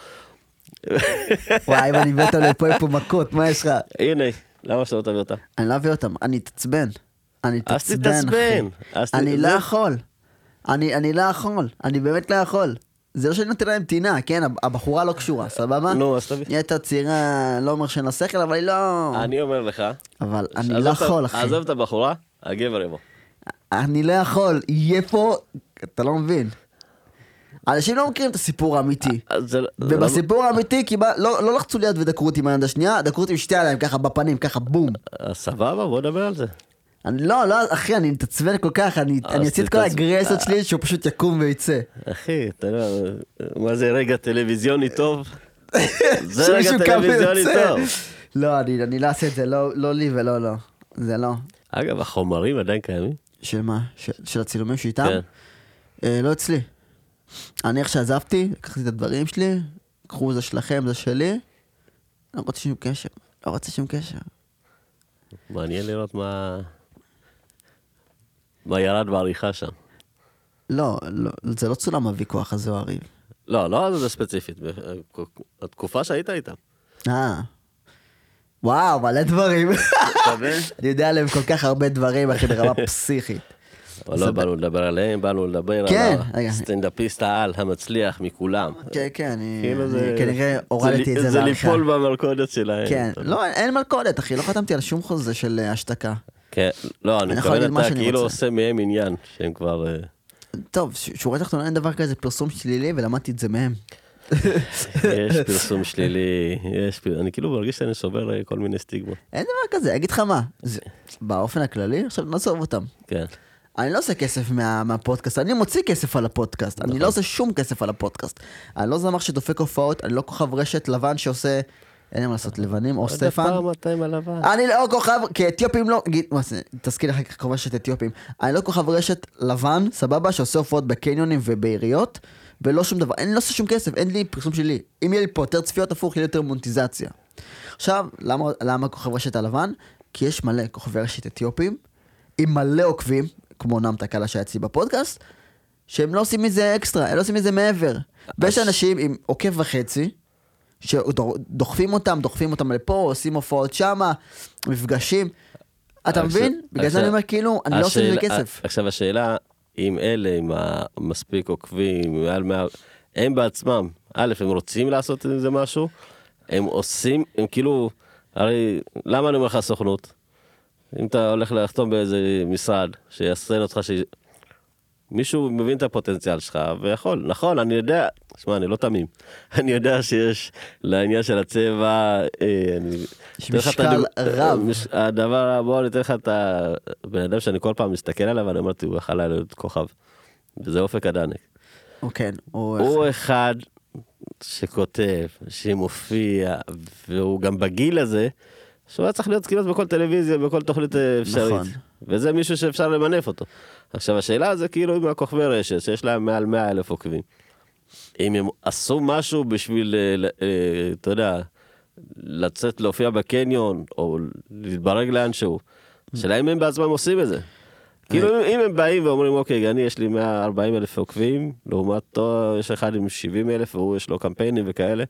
וואי, אם אני מביא אותם לפה, פה מכות, מה יש לך? הנה, למה שאתה לא תביא אותה? אני לא אביא אותם, אני אתעצבן. אני אתעצבן, אחי. אני לא יכול. אני לא יכול. אני באמת לא יכול. זה לא שאני נותן להם טינה, כן? הב- הבחורה לא קשורה, סבבה? נו, אז תביא. היא הייתה צעירה, לא אומר שאין לה שכל, אבל היא לא... אני אומר לך, אבל אני לא יכול, אחי. עזוב את הבחורה, הגבר יבוא. אני לא יכול. יהיה פה... אתה לא מבין. אנשים לא מכירים את הסיפור האמיתי. אז זה- זה לא- ובסיפור האמיתי. לא לא לחצו ליד ודקרו אותי מהיד השנייה, דקרו אותי עם שתי ידיים ככה בפנים, ככה בום. אז סבבה, בוא נדבר על זה. אני לא, לא, אחי, אני מתעצבן כל כך, אני אוציא את כל. האגרסיות שלי שהוא פשוט יקום ויצא. אחי, אתה יודע, מה זה רגע טלוויזיוני טוב? זה רגע טלוויזיוני. טוב. לא, אני אני לא אעשה את זה, לא לא לי ולא לא. זה לא. אגב, החומרים עדיין קיימים? של מה? של- של הצילומים שאיתם? כן. אה, לא אצלי. אני איך שעזבתי, לקחתי את הדברים שלי, קחו זה שלכם, זה שלי. לא רוצה שום קשר. לא רוצה שום קשר. מעניין לראות מה... מה ירד בעריכה שם. לא, לא, זה לא צולם הוויכוח הזה או הריב. לא, לא על זה ספציפית, התקופה שהיית איתם. אה. וואו, מלא דברים. אני יודע עליהם כל כך הרבה דברים, אחי, ברמה פסיכית. אבל זה לא באנו לדבר עליהם, באנו לדבר כן, על רגע. הסטנדאפיסט העל המצליח מכולם. כן, כן, אני כאילו זה... כנראה הורדתי את זה זה בעריכה. ליפול במלכודת שלהם. כן, לא, אין מלכודת, אחי, לא חתמתי על שום חוזה של אה, השתקה. כן, לא, אני מתכוון, אתה כאילו. עושה מהם עניין, שהם כבר... אה, טוב, שורה תחתונה אין דבר כזה פרסום שלילי ולמדתי את זה מהם. יש פרסום שלילי, יש פר... אני כאילו מרגיש שאני שובר אה, כל מיני סטיגמות. אין דבר כזה, אגיד לך מה, באופן הכללי, עכשיו נעזוב אותם. כן. אני לא עושה כסף מה, מהפודקאסט, אני מוציא כסף על הפודקאסט, אני לא עושה שום כסף על הפודקאסט. אני לא זמר שדופק הופעות, אני לא כוכב רשת לבן שעושה, אין לי מה לעשות, לבנים או סטפן. עוד פעם אתה עם הלבן. אני לא כוכב, כי אתיופים לא, תזכיר אחר כך כוכב רשת אתיופים. אני לא כוכב רשת לבן, סבבה, שעושה הופעות בקניונים ובעיריות, ולא שום דבר, אני לא עושה שום כסף, אין לי פרסום שלי. אם יהיה לי פה יותר צפיות הפוך, יהיה לי יותר מונטיזציה. עכשיו, למה, למה כוכב רשת הלבן? כי יש מלא כוכבי רשת אתיופים, עם מלא עוקבים, כמו נם תקלה שהיה אצלי בפודקאסט, שהם לא עושים מזה אקסטרה, הם לא עושים מזה מעבר. ויש אנשים עם עוקב וחצי, שדוחפים אותם, דוחפים אותם לפה, עושים הופעות שמה, מפגשים. אתה עכשיו- מבין? בגלל זה אני אומר, כאילו, אני לא עושה מזה כסף. עכשיו השאלה, אם אלה עם המספיק עוקבים, מעל מאה, הם בעצמם, א', הם רוצים לעשות עם זה משהו, הם עושים, הם כאילו, הרי למה אני אומר לך סוכנות? אם אתה הולך לחתום באיזה משרד, שיעשה אותך. מישהו מבין את הפוטנציאל שלך ויכול, נכון, אני יודע, שמע, אני לא תמים, אני יודע שיש לעניין של הצבע, אה, אני... יש משקל רב. מש- הדבר, בוא אני אתן לך את הבן אדם שאני כל פעם מסתכל עליו, ואני אמרתי, הוא יכל להיות כוכב. וזה אופק הדנק. או כן, או... הוא אחד שכותב, שמופיע, והוא גם בגיל הזה, שהוא היה צריך להיות כמעט בכל טלוויזיה, בכל תוכנית אה, אפשרית. נכון. וזה מישהו שאפשר למנף אותו. עכשיו השאלה זה כאילו עם הכוכבי רשת, שיש להם מעל 100 אלף עוקבים. אם הם עשו משהו בשביל, אה, אה, אתה יודע, לצאת להופיע בקניון, או להתברג לאנשהו, השאלה אם הם בעצמם עושים את זה. כאילו אם- אם הם באים ואומרים אוקיי אני יש לי 140 אלף עוקבים לעומתו יש אחד עם 70 אלף והוא יש לו קמפיינים וכאלה.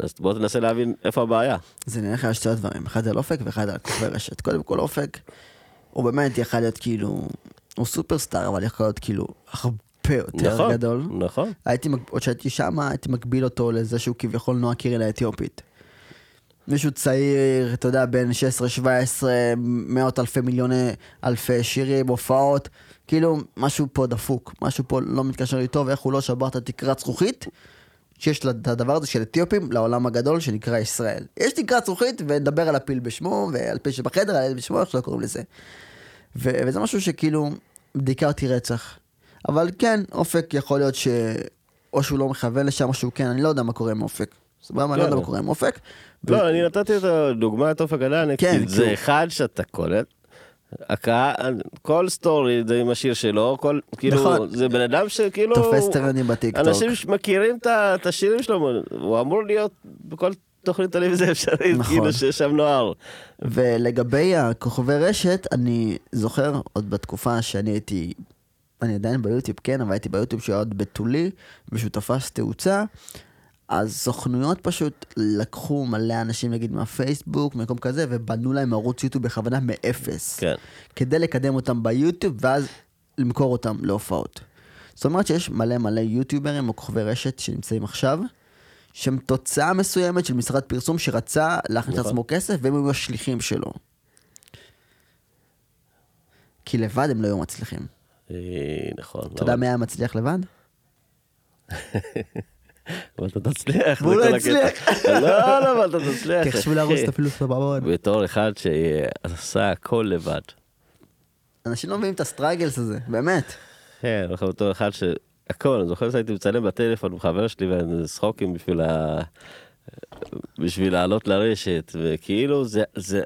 אז בוא תנסה להבין איפה הבעיה. זה נראה לך שתי דברים, אחד על אופק ואחד על כוכבי רשת. קודם כל אופק, הוא באמת יכול להיות כאילו, הוא סופרסטאר, אבל יכול להיות כאילו הרבה יותר נכון, גדול. נכון. הייתי, עוד שהייתי שם, הייתי מגביל אותו לזה שהוא כביכול נועה קירל האתיופית. מישהו צעיר, אתה יודע, בן 16-17, מאות אלפי מיליוני אלפי שירים, הופעות, כאילו, משהו פה דפוק, משהו פה לא מתקשר איתו, ואיך הוא לא שבר את התקרת זכוכית, שיש לה את הדבר הזה של אתיופים לעולם הגדול שנקרא ישראל. יש תקרת זכוכית ונדבר על הפיל בשמו ועל פיל שבחדר, על הילד בשמו, איך שלא קוראים לזה. ו- וזה משהו שכאילו אותי רצח. אבל כן, אופק יכול להיות ש... או שהוא לא מכוון לשם או שהוא כן, אני לא יודע מה קורה עם אופק. סבבה, אני לא יודע מה קורה עם אופק. לא, אני נתתי את הדוגמה את אופק הדן, כן, כי זה אחד שאתה קולט. הקהל, כל story זה עם השיר שלו, כל, כאילו, נכון. זה בן אדם שכאילו, תופס טרנדים בטיקטוק. אנשים שמכירים את השירים שלו, הוא אמור להיות בכל תוכנית טלוויזיה אפשרית, נכון. כאילו שיש שם נוער. ולגבי הכוכבי רשת, אני זוכר עוד בתקופה שאני הייתי, אני עדיין ביוטיוב, כן, אבל הייתי ביוטיוב שהיה עוד בתולי, ושהוא תפס תאוצה, אז סוכנויות פשוט לקחו מלא אנשים, נגיד, מהפייסבוק, מקום כזה, ובנו להם ערוץ יוטיוב בכוונה מאפס. כן. כדי לקדם אותם ביוטיוב, ואז למכור אותם להופעות. זאת אומרת שיש מלא מלא יוטיוברים או כוכבי רשת שנמצאים עכשיו, שהם תוצאה מסוימת של משרד פרסום שרצה להכניס נכון. לעצמו כסף, והם היו השליחים שלו. כי לבד הם לא היו מצליחים. אה, נכון. אתה יודע מי היה מצליח לבד? אבל אתה תצליח. והוא זה לא כל הצליח. הקטע. לא, לא, אבל אתה תצליח. תחשבו להרוס. את הפילוס בבמון. בתור אחד שעשה הכל לבד. אנשים לא מבינים את ה struggles הזה, באמת. כן, אנחנו בתור אחד שהכל, אני זוכר שהייתי מצלם בטלפון עם חבר שלי וצחוקים בשביל ה... בשביל לעלות לרשת, וכאילו זה, זה,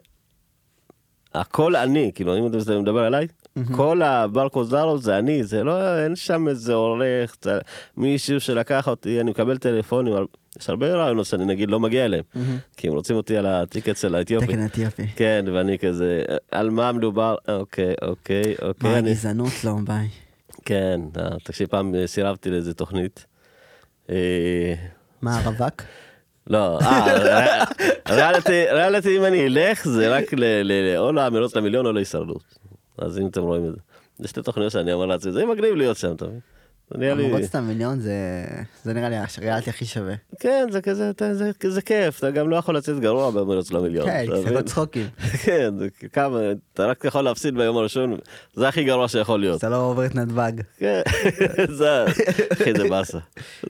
הכל אני, כאילו אם אתה מדבר עליי, כל הבר קוזרו זה אני, זה לא, אין שם איזה עורך, זה, מישהו שלקח אותי, אני מקבל טלפונים, יש הרבה רעיונות שאני נגיד לא מגיע אליהם, כי הם רוצים אותי על התיק אצל האתיופי. תקן אתיופי. כן, ואני כזה, על מה מדובר? אוקיי, אוקיי, אוקיי. מה הגזענות לא, ביי. כן, אה, תקשיב, פעם סירבתי לאיזה תוכנית. אה, מה הרווק? לא, אה, ריאליטי, ריאליטי אם אני אלך זה רק או לאמירות למיליון או להישרדות. אז אם אתם רואים את זה. זה שתי תוכניות שאני אומר לעצמי, זה מגניב להיות שם, אתה מבין? זה נראה לי... המרוץ את המיליון זה זה נראה לי הריאליטי הכי שווה. כן, זה כזה, אתה- זה זה כיף, אתה גם לא יכול לצאת גרוע באמירות למיליון. כן, קצת מבין? צחוקים. כן, זה כמה, אתה רק יכול להפסיד ביום הראשון, זה הכי גרוע שיכול להיות. אתה לא עובר את נתב"ג. כן, זה, אחי זה באסה.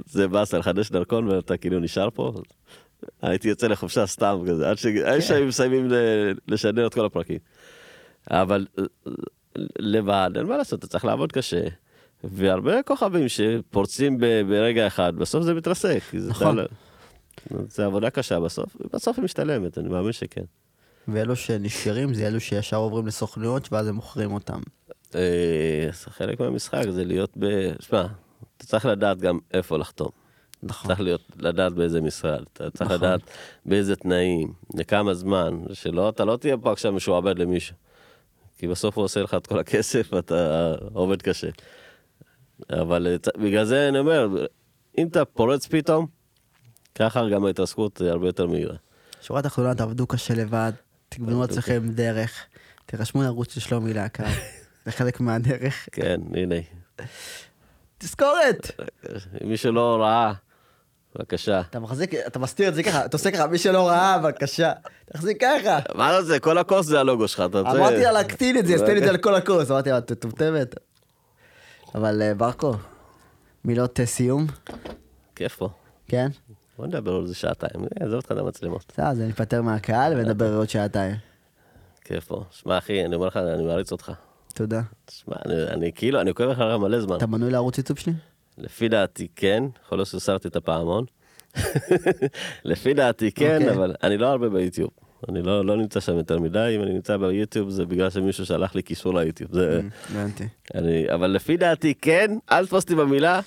זה באסה לחדש דרכון ואתה כאילו נשאר פה. הייתי יוצא לחופשה סתם כזה, עד ש- עד שהיו מסיימים ל- לשדר את כל הפרקים. אבל לבד, אין מה לעשות, אתה צריך לעבוד קשה. והרבה כוכבים שפורצים ברגע אחד, בסוף זה מתרסק. זה נכון. אתה- זה עבודה קשה בסוף, ובסוף היא משתלמת, אני מאמין שכן. ואלו שנשארים זה אלו שישר עוברים לסוכנויות ואז הם מוכרים אותם. אה, זה חלק מהמשחק, זה להיות ב... שמע, אתה צריך לדעת גם איפה לחתום. נכון. צריך להיות, לדעת באיזה משרד, אתה צריך נכון. לדעת באיזה תנאים, לכמה זמן, שלא, אתה לא תהיה פה עכשיו משועבד למישהו. כי בסוף הוא עושה לך את כל הכסף ואתה עובד קשה. אבל אה, בגלל זה אני אומר, אם אתה פורץ פתאום, ככה גם ההתרסקות הרבה יותר מהירה. שורה תחתונה תעבדו קשה לבד, תגבנו לעצמכם דרך, תירשמו לערוץ של שלומי להקה, זה חלק מהדרך. כן, הנה. תזכורת! אם מישהו לא ראה, בבקשה. אתה מחזיק, אתה מסתיר את זה ככה, אתה עושה ככה, מי שלא ראה, בבקשה, תחזיק ככה. מה זה, כל הכוס זה הלוגו שלך, אתה רוצה... אמרתי לה להקטין את זה, אז תן לי את זה על כל הכוס, אמרתי לה, את מטומטמת. אבל אה, ברקו, מילות אה, סיום, כיף פה. כן? בוא נדבר על זה שעתיים, אה, עזוב אותך את המצלמות. בסדר, אז אני אפטר מהקהל ונדבר עוד שעתיים. כיף פה. שמע אחי, אני אומר לך, אני מעריץ אותך. תודה. שמע, אני, כאילו, אני עוקב אחריך מלא זמן. אתה מנוי לערוץ יוטיוב שלי? לפי דעתי כן, יכול להיות שהסרתי את הפעמון. לפי דעתי כן, אוקיי. אבל אני לא הרבה ביוטיוב. אני לא, לא נמצא שם יותר מדי, אם אני נמצא ביוטיוב זה בגלל שמישהו שלח לי קישור ליוטיוב. זה, הבנתי. אני, אבל לפי דעתי כן, אל תפוס אותי במילה.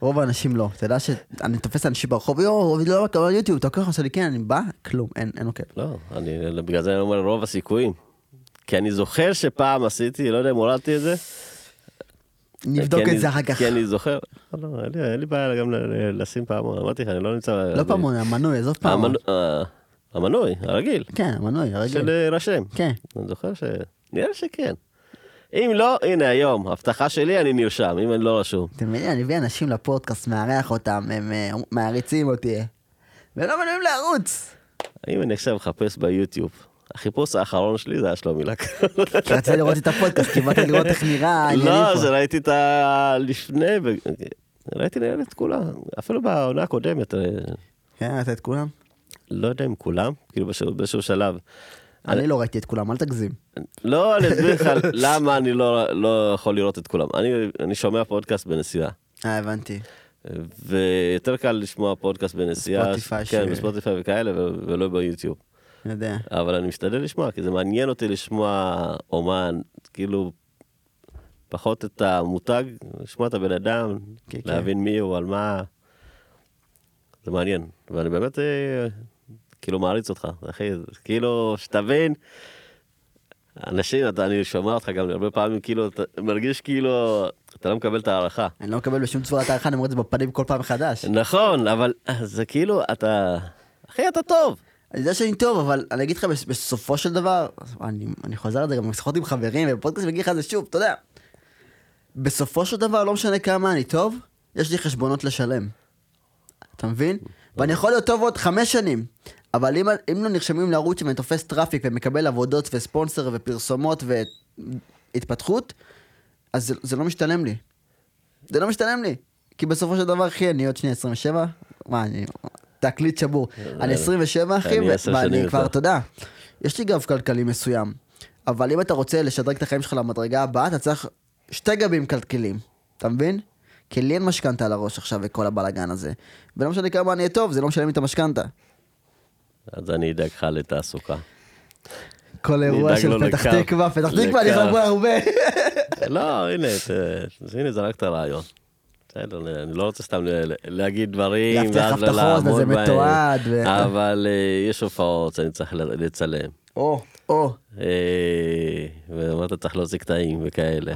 רוב האנשים לא. אתה יודע שאני תופס אנשים ברחוב, יואו, לא, אתה לא יוטיוב, אתה לוקח לי, כן, אני בא, כלום, אין, אין עוקב. לא, אני, בגלל זה אני אומר רוב הסיכויים. כי אני זוכר שפעם עשיתי, לא יודע אם הורדתי את זה. נבדוק את זה אחר כך. כי אני זוכר, לא, לא, אין לי- בעיה גם לשים פעמון, אמרתי לך, אני לא נמצא... לא פעמון, המנוי, עזוב פעמון. המנ- אה, המנוי, הרגיל, כן, המנוי, של הרגיל. להירשם. כן. אני זוכר ש... נראה שכן. אם לא, הנה היום, הבטחה שלי, אני נרשם, אם אני לא רשום. אתם מבינים, אני מביא אנשים לפודקאסט, מארח אותם, הם אה, מעריצים אותי. והם לא מנויים לערוץ. אם אני עכשיו מחפש ביוטיוב, החיפוש האחרון שלי זה היה שלומי לק. כי רציתי לראות את הפודקאסט, כי באתי לראות איך נראה לא. זה ראיתי את ה... לפני, ראיתי את כולם, אפילו בעונה הקודמת, אה, כן, ראית את כולם? לא יודע אם כולם, כאילו באיזשהו- שלב. אני לא ראיתי את כולם, אל תגזים. לא, אני אסביר לך למה אני לא, לא יכול לראות את כולם. אני, אני שומע פודקאסט בנסיעה, אה, הבנתי. ויותר קל לשמוע פודקאסט בנסיעה. בספוטיפיי כן, ש- בספוטיפיי וכאלה, ו- ולא ביוטיוב. יודע. אבל אני משתדל לשמוע, כי זה מעניין אותי לשמוע אומן, כאילו, פחות את המותג, לשמוע את הבן אדם, כן, כן. להבין מי הוא, על מה... זה מעניין. ואני באמת, אה, כאילו, מעריץ אותך, אחי, כאילו, שתבין, אנשים, אתה, אני שומע אותך גם הרבה פעמים, כאילו, אתה מרגיש כאילו, אתה לא מקבל את ההערכה. אני לא מקבל בשום צורת הערכה, אני אומר את זה בפנים כל פעם מחדש. נכון, אבל זה כאילו, אתה... אחי, אתה טוב. אני יודע שאני טוב, אבל אני אגיד לך, בס- בסופו של דבר, אני, אני חוזר על זה גם בשיחות עם חברים, ובפודקאסט מגיע לך את זה שוב, אתה יודע. בסופו של דבר, לא משנה כמה אני טוב, יש לי חשבונות לשלם. אתה מבין? ואני יכול להיות טוב עוד חמש שנים, אבל אם, אם לא נרשמים לערוץ ואני תופס traffic ומקבל עבודות וספונסר ופרסומות והתפתחות, אז זה, זה לא משתלם לי. זה לא משתלם לי. כי בסופו של דבר, אחי, אני עוד שנייה 27, מה, אני... תקליט שבור. אני 27, אחי, ואני כבר. אתה יודע, יש לי גב כלכלי מסוים, אבל אם אתה רוצה לשדרג את החיים שלך למדרגה הבאה, אתה צריך שתי גבים כלכליים, אתה מבין? כי לי אין משכנתה על הראש עכשיו וכל הבלאגן הזה. ולא משנה כמה אני אהיה טוב, זה לא משלם לי את המשכנתה. אז אני אדאג לך לתעסוקה. כל אירוע של פתח לקו. תקווה, פתח תקווה, אני. חבר הרבה. לא, הנה, ת- הנה זרקת רעיון. בסדר, אני לא רוצה סתם להגיד דברים, ואז הבטחות, לעמוד בהם. מתועד, אבל אה, יש הופעות שאני צריך לצלם. או, או. אה, ואמרת צריך להוציא קטעים וכאלה.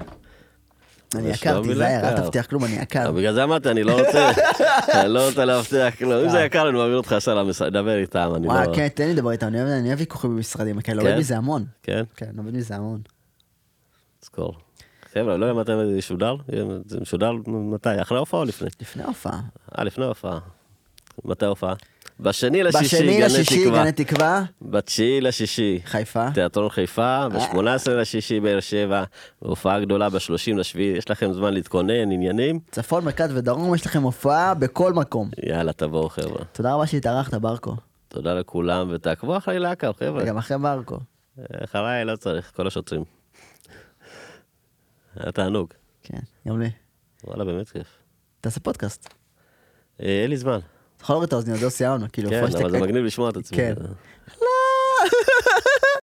אני יקר, לא תיזהר, אל. תבטיח כלום, אני יקר. אבל בגלל זה אמרתי, אני לא רוצה, אני לא רוצה להבטיח כלום. אם זה יקר, אני מעביר אותך ישר למשרד, דבר איתם, אני וואי, לא... כן, תן לי לדבר איתם, אני אוהב- ויכוחים במשרדים כן? עובד מזה המון. כן? כן, עובד מזה המון. תזכור. חבר'ה, לא יודע מתי זה ישודר? זה משודר מתי? אחרי ההופעה או לפני? לפני ההופעה. אה, לפני ההופעה. מתי ההופעה? בשני לשישי, בשני גני לשישי, תקווה. גני תקווה, בתשיעי לשישי, חיפה. תיאטרון חיפה, ב-18 לשישי באר שבע, הופעה גדולה ב-30 לשביעי, יש לכם זמן להתכונן, עניינים? צפון, מרכז ודרום, יש לכם הופעה בכל מקום. יאללה, תבואו חבר'ה. תודה רבה שהתארחת, ברקו. תודה לכולם, ותעקבו אחרי להקה, חבר'ה. וגם אחרי ברקו. אחריי לא צריך, כל השוטרים. היה תענוג. כן, גם לי. וואלה, באמת כיף. תעשה פודקאסט. אה, אין לי זמן. יכול להוריד את האוזניות, זהו סיימנו, כאילו, כן, אבל זה מגניב לשמוע את עצמי. כן. אה. לא!